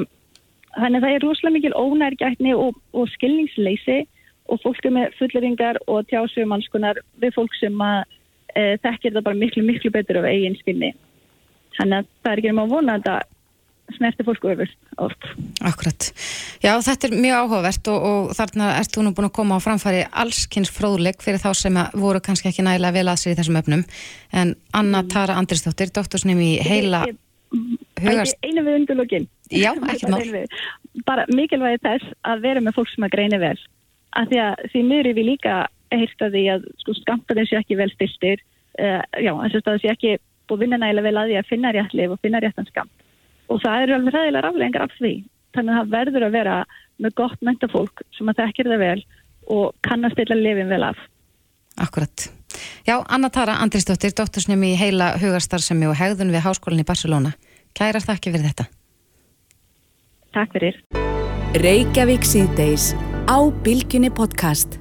þannig að það er rosalega mikil ónærgætni og, og skilningsleysi og fólk með fulleringar og tjásum mannskunar við fólk sem að e, þekkir það bara miklu, miklu betur af eigin skilni. Þannig að það er ekki um að vona að þetta snerti fólk öfust oft. Akkurat. Já, þetta er mjög áhugavert og, og þarna ert þú nú búin að koma á framfæri allskins fróðleik fyrir þá sem voru kannski ekki nægilega vel að sér í þessum öfnum. En Anna Tara Andrisdóttir, doktorsnefn í heila hugast... Einu við undurlókin. Já, ekkert (laughs) mál. Bara mikilvægi þess að vera með fólk sem að greina vel. Af því að því miður er við líka heyrt að því að sko, skamtarnir sé ekki vel stiltir. Uh, já, þess að það sé ekki búið vinna nægilega vel að því að finna rétt lif og finna réttan skamt. Og það eru alveg ræðilega raflegingar af því. þannig að það verður að vera með gott mentafólk sem að þekkir það vel og kann að stilla lifin vel af. Akkurat. Já, Anna Tara Andrisdóttir, doktorsnemi í heila hugarstarfsemi og hegðun við Háskólan í Barcelona. Kærar þakki fyrir þetta. Takk fyrir. Á Bilginni podcast.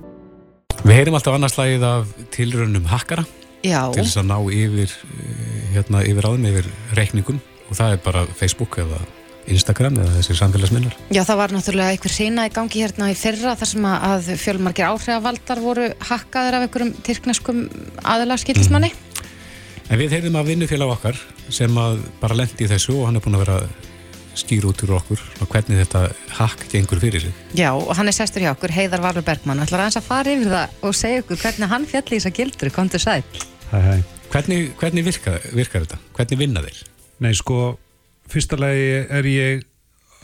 Við heyrim alltaf annarslægið af tilraunum hakkara Já, til þess að ná yfir, eh, hérna, yfir áðum, yfir reikningum og það er bara Facebook eða Instagram eða þessi samfélagsminnar. já, það var náttúrulega einhver hreina í gangi hérna í fyrra þar sem að- fjölmargir áhrifavaldar voru hakkaður af einhverjum tyrkneskum aðalaskildismanni. En við heyrðum af vinnufélag okkar sem að bara lendi í þessu og hann er búin að vera skýr út úr okkur og hvernig þetta hakk gengur fyrir sig. Já, og hann er sestur hjá okkur, Heiðar Valur Bergmann. ætlar aðeins að fara yfir það og segja okkur hvernig hann fjalli í þess að gildur, komdu sæl. Hæ, hæ. Hvernig, hvernig virkar, virkar þetta? Hvernig vinna þeir? Nei, sko, fyrsta lagi er ég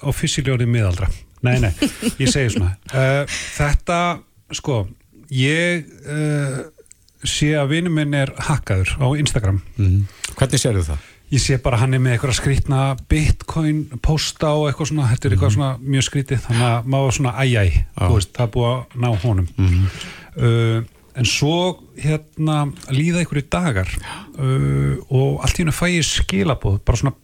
á fyssiljóni miðaldra. Nei, nei, ég segi svona. Uh, (laughs) þetta, sko, ég uh, sé að vinur minn er hakkaður á Instagram. Mm. Hvernig sérðu það? Ég sé bara hann er með eitthvað skrítna bitcoin posta og eitthvað svona, þetta er eitthvað svona mjög skrítið, þannig að maður svona æjæ, það er búið að ná honum. Uh, en svo hérna líða einhverju dagar uh, og allt í hennu fæ ég skilabóð, bara svona,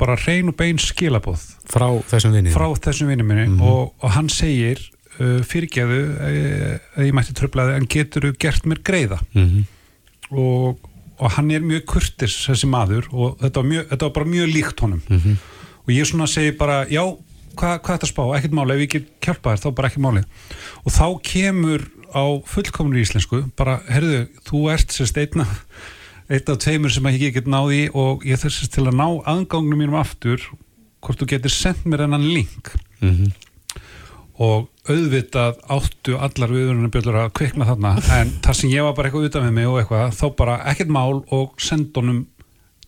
bara reyn og bein skilabóð Frá þessum vinni? frá þessum vinnum minni og, og hann segir uh, fyrirgeðu uh, að ég mætti tröflaði en getur þú gert mér greiða? Mm og, og hann er mjög kurtis þessi maður og þetta var, mjög, þetta var bara mjög líkt honum. Og ég svona segi bara já, hvað, hvað er þetta að spá, ekkert máli ef ég get hjálpa þér, þá bara ekki máli. Og þá kemur á fullkomnur íslensku bara, herðu, þú ert sérst einna eitt af tveimur sem ég get náði og ég þurfst til að ná aðgangnum mínum aftur hvort þú getur sendt mér enn link. Mhm. Og auðvitað áttu allar viðvörunarbjöllur að kvikna þarna en þar sem ég var bara eitthvað utan með mig og eitthvað þá bara ekkert mál og senda honum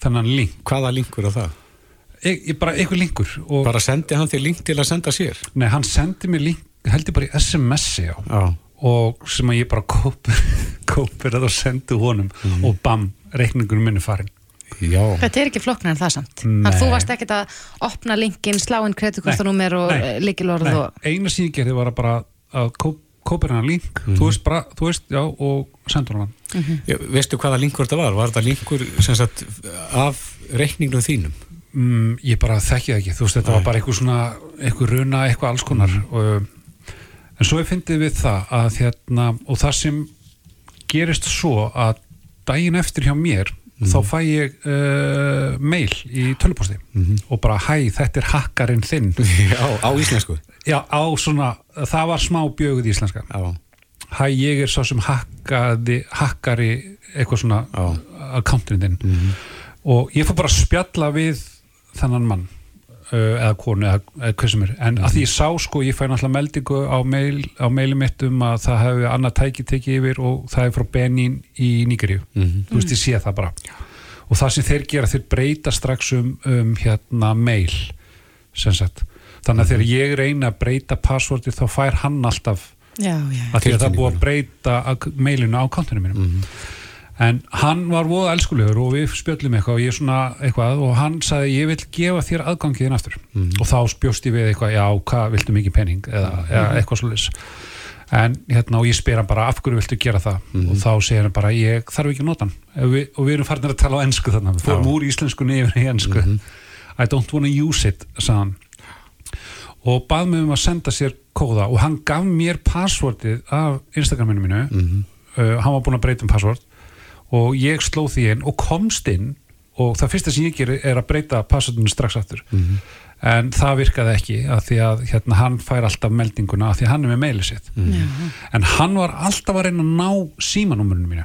þennan link Hvaða linkur á það? ég, ég bara eitthvað linkur Bara sendi hann þér link til að senda sér? nei, hann sendi mér link held ég bara í SMS-i á Já. og sem að ég bara kópir (laughs) það og sendi honum og bam, reikningunum minni farin Já. Þetta er ekki flokknar en það samt. Nei. Þannig að þú varst ekkert að opna linkin, slá inn kreditkortanúmer og Nei. líkilorð og... eina sem ég gerði var að bara að kó, kópir hann link þú veist bara, þú veist, já, og sendur hann Já, Veistu hvaða linkur þetta var? Var þetta linkur sem sagt, af reikningnum þínum? mm, ég bara þekki það ekki, þú veist, þetta var bara eitthvað svona eitthvað runa, eitthvað alls konar og, en svo ég fyndið við það að hérna, og það sem gerist svo að daginn eftir hjá mér þá fæ ég uh, mail í töluposti og bara hæ, þetta er hakkarinn þinn. (laughs) Já, á íslensku? já, á svona, það var smá bjöguð íslenska. Já. hæ, ég er svo sem hakkaði hakkari eitthvað svona akkánturinn þinn. Og ég fór bara að spjalla við þennan mann eða konu eða, eða hvað sem er. En að því ég sá sko, ég fæ náttúrulega meldingu á, mail, á maili mitt um að það hefði annað tæki tekið yfir og það er frá Benin í Nígeríu. Þú veist ég sé það bara. Og það sem þeir gera, þeir breyta strax um, um hérna mail sem sagt. Þannig að þegar ég reyna að breyta passvorti þá fær hann alltaf Já, já. að því að það búið að breyta að- mailinu á kontinu mínum en hann var voða elskulegur og við spjöllum eitthvað og ég svona eitthvað og hann sagði ég vil gefa þér aðgangið þinn aftur og þá spjóst ég við eitthvað já, hvað viltu mikið penning eða, eða eitthvað svolítið en hérna og ég spyr hann bara af hverju viltu gera það? Og þá segir hann bara ég þarf ekki að nota hann. Við, og við erum farin að tala á ennsku þarna. Við fórum úr íslensku yfir í ennsku I don't wanna use it sagði hann. Og bað mig um að senda sér kóða og hann gaf mér passvortið af Instagraminu mínu. Uh, hann var búinn að breyta um passvort og ég sló því inn og komst inn og það fyrsta sem ég gerir er að breyta passvortinu strax aftur. En það virkaði ekki af því að hérna, hann fær alltaf meldinguna af því að hann er með meilið sitt. En hann var alltaf að reyna að ná símanúmerinu mínu.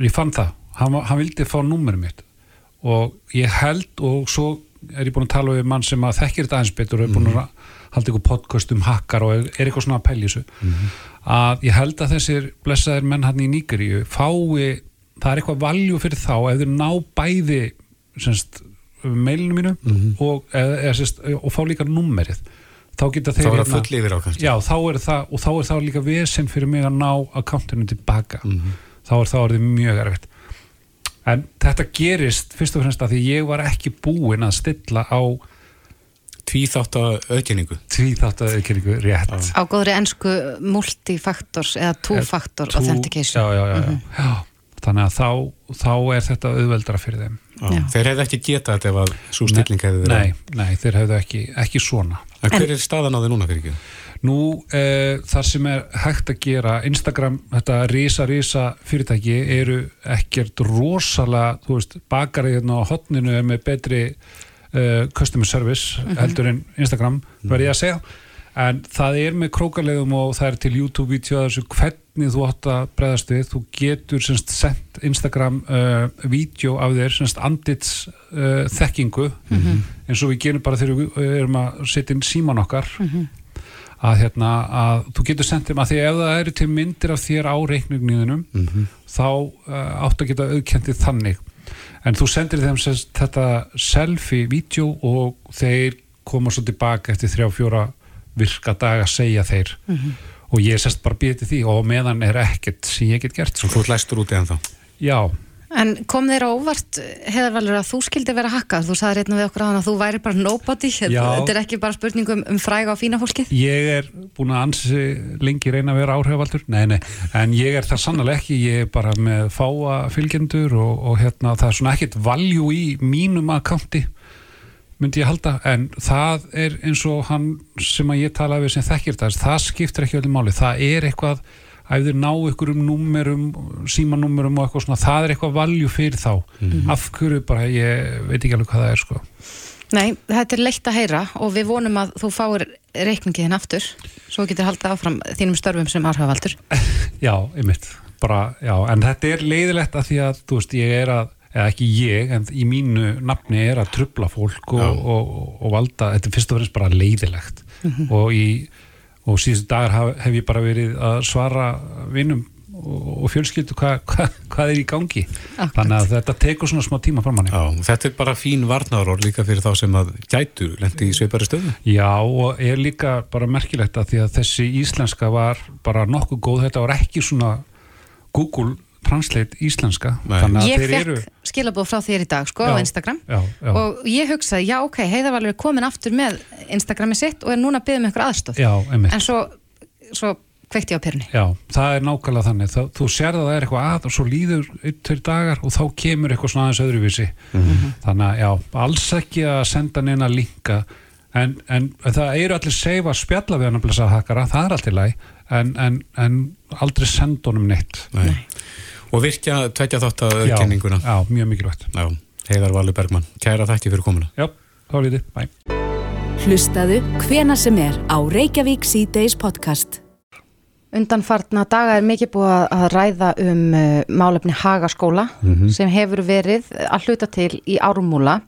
Ég fann það, hann, hann vildi fá númerinu mitt. Og ég held og svo er ég búin að tala við mann sem að þekkir þetta aðeins betur og er búin að halda ykkur podcast um hakkar og er, er eitthvað svona að pæli þessu. Að ég held að þessir blessaðir menn hann í Nígeríu fái, það er eitthvað valjú fyrir þá ef þeir ná bæði semst, mailinu mínu og, eða, eða, semst, og fá líka númerið þá geta Það þeir var að hérna- full yfir á kannski. Já, þá er það, og þá er það líka vesen fyrir mig að ná akkantinu tilbaka. Þá er það orðið mjög erfitt. En þetta gerist fyrst og fremst að því ég var ekki búinn að stilla á tvíþátt að auðkenningu. Tvíþátt að auðkenningu, rétt. Á góðri ennsku multifaktors eða two-factor Two- authentication. Já, já, já, já. já. Þannig að þá, þá er þetta auðveldara fyrir þeim Já. Þeir hefði ekki getað þetta ef að svo stilling hefði verið Nei, nei, þeir hefðu ekki, ekki svona En hver er staðan á þið núna fyrir ekki? Nú, eh, það sem er hægt að gera Instagram, þetta risa, risa fyrirtæki eru ekkert rosalega, þú veist, bakarið hérna á hotninu er með betri uh, customer service Mhm. heldur en Instagram, verði ég að segja en það er með krókalegum og það er til YouTube-vídeó að þessu hvernig þú átt að bregðast við, þú getur semst sendt Instagram uh, vídeo af þér, semst andits uh, þekkingu, Mhm. eins og við gerum bara þegar við erum að setja inn síman okkar Mhm. að, hérna, að þú getur sendt þeim að því ef það eru til myndir af þér á reikningniðinum Mhm. þá uh, átt að geta auðkendið þannig en þú sendir þeim sérst, þetta selfie-vídeó og þeir koma svo tilbaka eftir þrjá fjóra virka daga að segja þeir Mhm. Og ég sérst bara býti því og á meðan er ekkert sem ég get gert Svo þú læstur úti en þá Já, En kom þeir á óvart, Heðarvalur, að þú skildi vera hakkað? Þú sagði reyna við okkur að þú væri bara nobody. Já. Þetta er ekki bara spurningum um fræga og fína fólkið? ég er búin að ansi lengi reyna að vera áhrifaldur, nei, nei en ég er það sannlega ekki, ég er bara með fáa fylgjendur og, og hérna það er svona ekkert valjú í mínum akkanti myndi ég halda, en það er eins og hann sem að ég talaði við sem þekkir það, það skiptir ekki öllum máli. Það er eitthvað, að þið ná ykkur um númerum, símanúmerum og eitthvað svona, það er eitthvað valjú fyrir þá. Af hverju bara, ég veit ekki alveg hvað það er sko. Nei, þetta er leitt að heyra og við vonum að þú fáir reikningiðin aftur svo getur haldið áfram þínum störfum sem arhavaldur. (laughs) Já, einmitt, bara, já, en þetta er leiðilegt að því að, þú veist, ég er að eða ekki ég, en í mínu nafni er að trubla fólk og, og, og, og valda, þetta er fyrst og fremst bara leiðilegt. Mhm. og í og síðustu dagar haf, hef ég bara verið að svara vinnum og, fjölskyldu hvað hva, hvað er í gangi. Akkurat. þannig að þetta tekur svona smá tíma fram manni. Já, þetta er bara fín varnaðaror líka fyrir þá sem að gætu lendi í sveipari stöðu. Já, og er líka bara merkilegt að því að þessi íslenska var bara nokkuð góð, þetta var ekki svona Google Translate íslenska þannig að Ég fekk eru skilabóð frá þér í dag sko Já, á Instagram. já, já. og ég hugsaði, já ok, Heiðarvalur er komin aftur með Instagrami sitt og er núna að byggja um einhver aðstof. En svo, svo kveikti ég á perunni. Já, það er nákvæmlega þannig. Það, þú sérð að það er eitthvað að og svo líður tveir dagar og þá kemur eitthvað svona aðeins öðruvísi. Þannig að já, alls ekki að senda neina linka. En, en það eru allir seif að spjalla við hann að blessa hakkara, það er allt í læg en, en, en aldrei senda honum neitt. Nei. Og virkja tveggja þátt að auðkenninguna. Já, já, mjög mikilvægt. Já, Heiðar Valur Bergmann, kæra þætti fyrir komuna. Já, þá er þetta, bæ. Hlustaðu hvena sem er á Reykjavík C-Days podcast. Undanfartna daga er mikið búið að- að ræða um uh, málefni Hagaskóla Mhm. sem hefur verið að hluta til í árumúla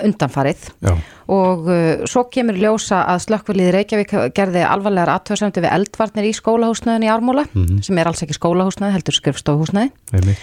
undanfarið Já. og uh, svo kemur í ljósa að slökkvilið Reykjavík gerði alvarlegar aðtöðsendu við eldvarnir í skólahúsnöðin í ármúla Mhm. sem er alls ekki skólahúsnöði, heldur skrifstofuhúsnöði Einmitt.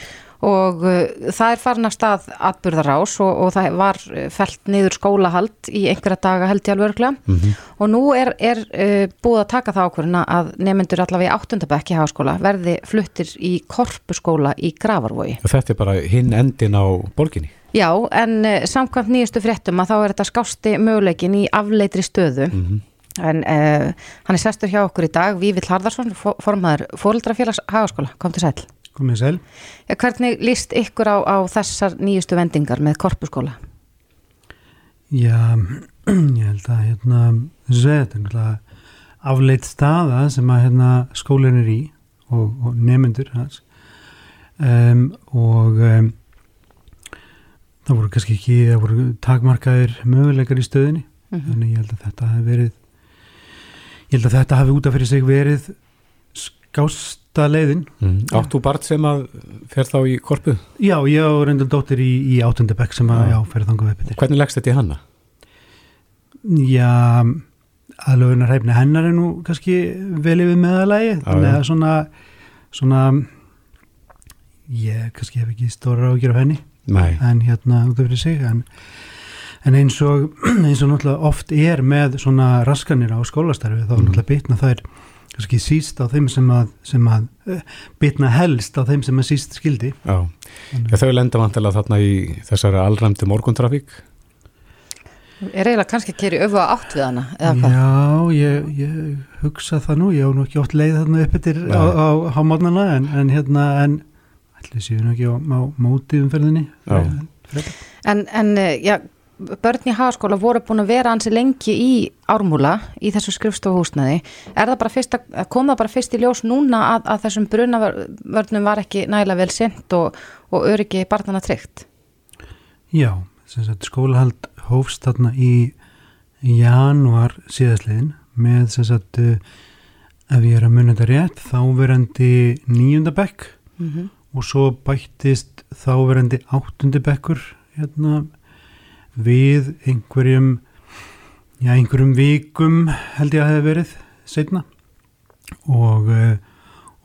og uh, það er farin af stað atburðarás og, og það var uh, felt niður skólahald í einhverja daga held ég alveg örglega Mhm. og nú er, er uh, búið að taka það ákvörðina að nefnendur allavega í áttundabæk í hagaskóla verði fluttir í korpuskóla í Gravarvogi. Og Þetta er bara hinn endin á borginni Já, en uh, samkvæmt nýjustu fréttum að þá er þetta skásti möguleikin í afleitri stöðu Mhm. en uh, hann er sestur hjá okkur í dag Vívill Harðarsson, formaður fóreldrafélags hagaskóla, kom til sæl. Komið sæl. Ja, hvernig líst ykkur á, á þessar nýjustu vendingar með korpuskóla? Já, (clears throat) ég held að hérna, þetta er afleitt staða sem að hérna skólinn er í og, og nemyndur hans um, og um, það voru kannski ekki, það voru takmarkaðir möguleikar í stöðinni Mhm. þannig ég held að þetta hafi verið ég held að þetta hafi út af fyrir sig verið skásta leiðin mm. Átt þú barn sem að fer þá í korpu? Já, ég og reyndal dóttir í, í áttundabæk sem að, já, fer þangað upp Hvernig leggst þetta í hanna? Já, aðlögunar hæfni hennar er nú kannski vel yfir meðalagi, þannig að svona, svona, ég kannski hef ekki stóra ágjör af henni, Nei. en hérna út af fyrir sig, en, en eins og, (clears throat) eins og náttúrulega oft er með svona raskanir á skólastarfi, þá Mhm. náttúrulega bitna þær kannski síst á þeim sem að, sem að eh, bitna helst á þeim sem að síst skildi. Já, Já þau lenda vantilega þarna í þessari allræmdu morguntrafík Er eiginlega kannski að keri öfu að átt við hana, eða hvað? Já, ég, ég hugsa það nú, ég á nú ekki ótt leið þarna upp eftir Nei. á, á hámótnana en, en hérna, en ætli séu nú ekki á, á móti umferðinni. En, en eh, já, börn í hagaskóla voru búin að vera ansi lengi í ármúla í þessu skrifstofuhúsnaði. Er það bara fyrst að, kom það bara fyrst í ljós núna að, að þessum brunavörnum var ekki nægilega vel sent og, og öryggi barnana tryggt? Já, skólahald hófst þarna í januar síðastliðin með sem sagt, uh, ef ég er að munna þetta rétt, þáverandi níundabekk Mm og svo bættist þáverandi áttundabekkur hérna við einhverjum já, einhverjum vikum held ég að hefði verið setna og, uh,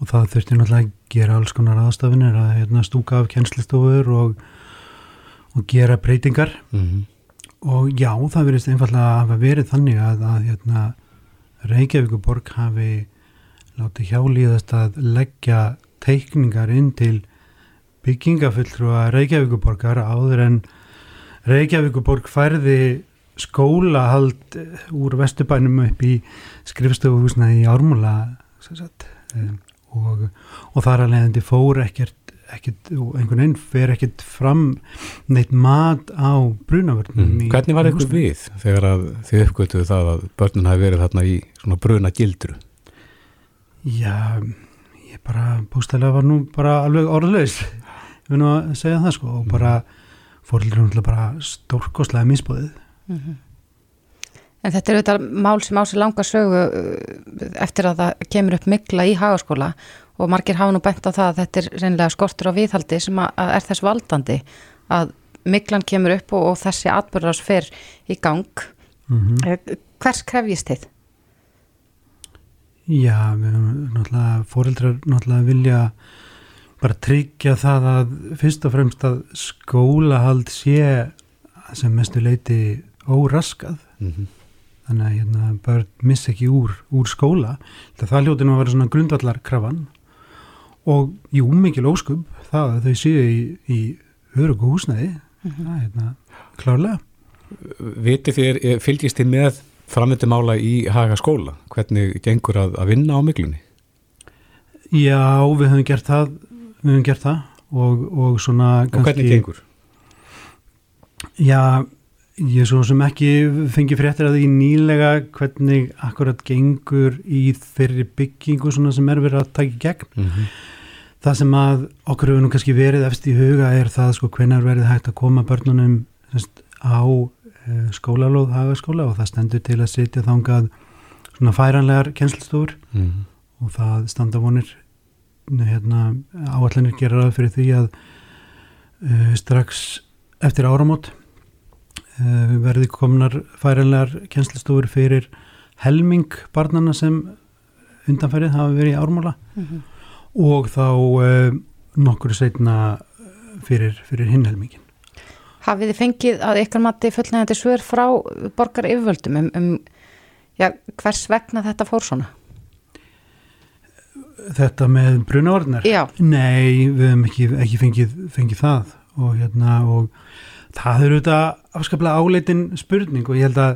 og það þurfti náttúrulega að gera alls konar aðstafinir að hérna, stúka af kjenslistofur og, og gera breytingar Mhm. og já, það verðist einfallega að hafa verið þannig að, að hérna, Reykjavíkuborg hafi látið hjálíðast að leggja teikningar inn til byggingafulltrúa Reykjavíkuborgar áður en Reykjavíkuborg færði skólahald eh, úr Vesturbænum upp í skrifstofuhúsna í Ármúla um, og, og þar að leiðandi fór ekkert ekkert, einhvern veginn fer ekkert fram neitt mat á brunavörnum Mm. Hvernig var ykkur við þegar að þið uppgötuðu það að börnun hafi verið þarna í svona bruna gildru? Já, bara bústæðlega var nú bara alveg orðlaus vil nú að segja það sko og bara fóreldur náttúrulega bara stórkostlega misbóðið En þetta er auðvitað mál sem á sig langa sögu uh, eftir að það kemur upp mikla í hagaskóla og margir hafa nú bent á það að þetta er reynilega skortur á viðhaldi sem að, að er þess valdandi að miklan kemur upp og, og þessi atbyrðars fer í gang. mm Eh, Hvers krefjist þið? Já, náttúrulega fóreldrar náttúrulega vilja bara tryggja það að fyrst og fremst að skólahald sé sem mestu leiti óraskað. Mhm. þannig að hérna, börn miss ekki úr, úr skóla. Það, það hljóti nú að vera svona grundvallar krafan og jú, mikil óskup það að þau séu í, í örugu húsnæði. Það er hérna klárlega. Vitið þér, fylgist þið með framöndu mála í Haga skóla? Hvernig gengur að, að vinna á miklunni? Já, við höfum gert það við höfum gert það og, og svona Og hvernig gengur? Já, ég svo sem ekki fengi fréttir að því nýlega hvernig akkurat gengur í þeirri byggingu svona sem er verið að taka í gegn. Mm Það sem að okkur hefur nú kannski verið efst í huga er það sko hvenar verið hægt að koma börnunum semst, á skólalóð hagaskóla og það stendur til að sitja þangað svona færanlegar kennslistofur -hmm. og það standa vonir hérna, áallanir gera ráð fyrir því að uh, strax eftir áramót uh, verði komnar færanlegar kennslistofur fyrir helming barnana sem undanfærið hafa verið í ármála og þá uh, nokkur setna fyrir, fyrir hinn helmingin. Hafið þið fengið að ykkar mati fullnægandi svör frá borgar yfirvöldum um, um já, hvers vegna þetta fór svona? Þetta með brunavarnar? Já. Nei, við hefum ekki, ekki fengið, fengið það og, hérna, og það eru þetta afskaplega áleitin spurning og ég held að,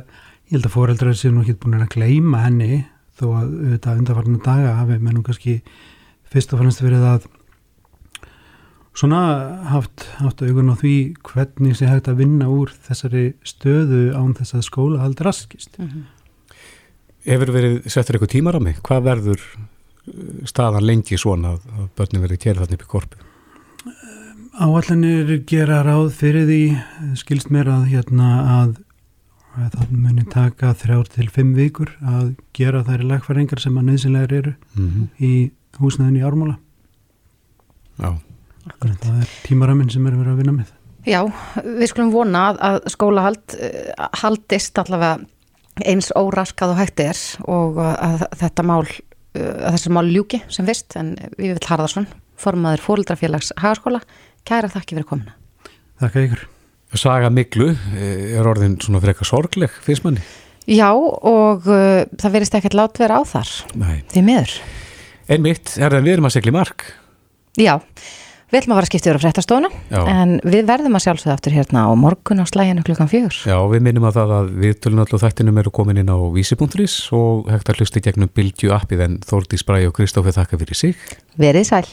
ég held að foreldrar séu nú ekki búin að gleyma henni þó að þetta undarfarnar daga hafi mennum kannski fyrst og fremst verið að svona haft, haft augun á því hvernig sé hægt að vinna úr þessari stöðu án þess að skóla haldi raskist. Hefur verið settur eitthvað tímar á mig? Hvað verður eh, staðan lengi svona að, börnum verið kérið þarna upp í korpu? Áallanir gera ráð fyrir því skilst mér að hérna að, að það muni taka þrjár til fimm vikur að gera þær lagfæringar sem að nöðsynlegar eru Mm í húsnæðinu í ármála. Já. Að það er tímaraminn sem er verið að vinna með. Já, við skulum vona að, að skólahald uh, haldist allavega eins óraskað og hægt er og að þetta mál, uh, að þessi mál ljúki sem vist, en við vil Harðarsson, formaður fóreldrafélags hagaskóla, kæra þakki fyrir komuna. Þakka ykkur. Saga Miklu eh, er orðin svona frekar sorgleg fyrst manni? Já, og uh, það verist ekkert lát vera á þar, Nei. því miður. Einmitt, er það við erum að segla í mark? Já, Við ætlum að fara að skipta yfir á fréttastofuna Já. en við verðum að sjálfsögða aftur hérna á morgun á slæginu klukkan fjögur. Já, við minnum að það að við tölun allu þættinum eru komin inn á vísi.is og hægt að hlusta í gegnum Bildju appið en Þórdís Bræði og Kristófi þakka fyrir sig. Verið sæl.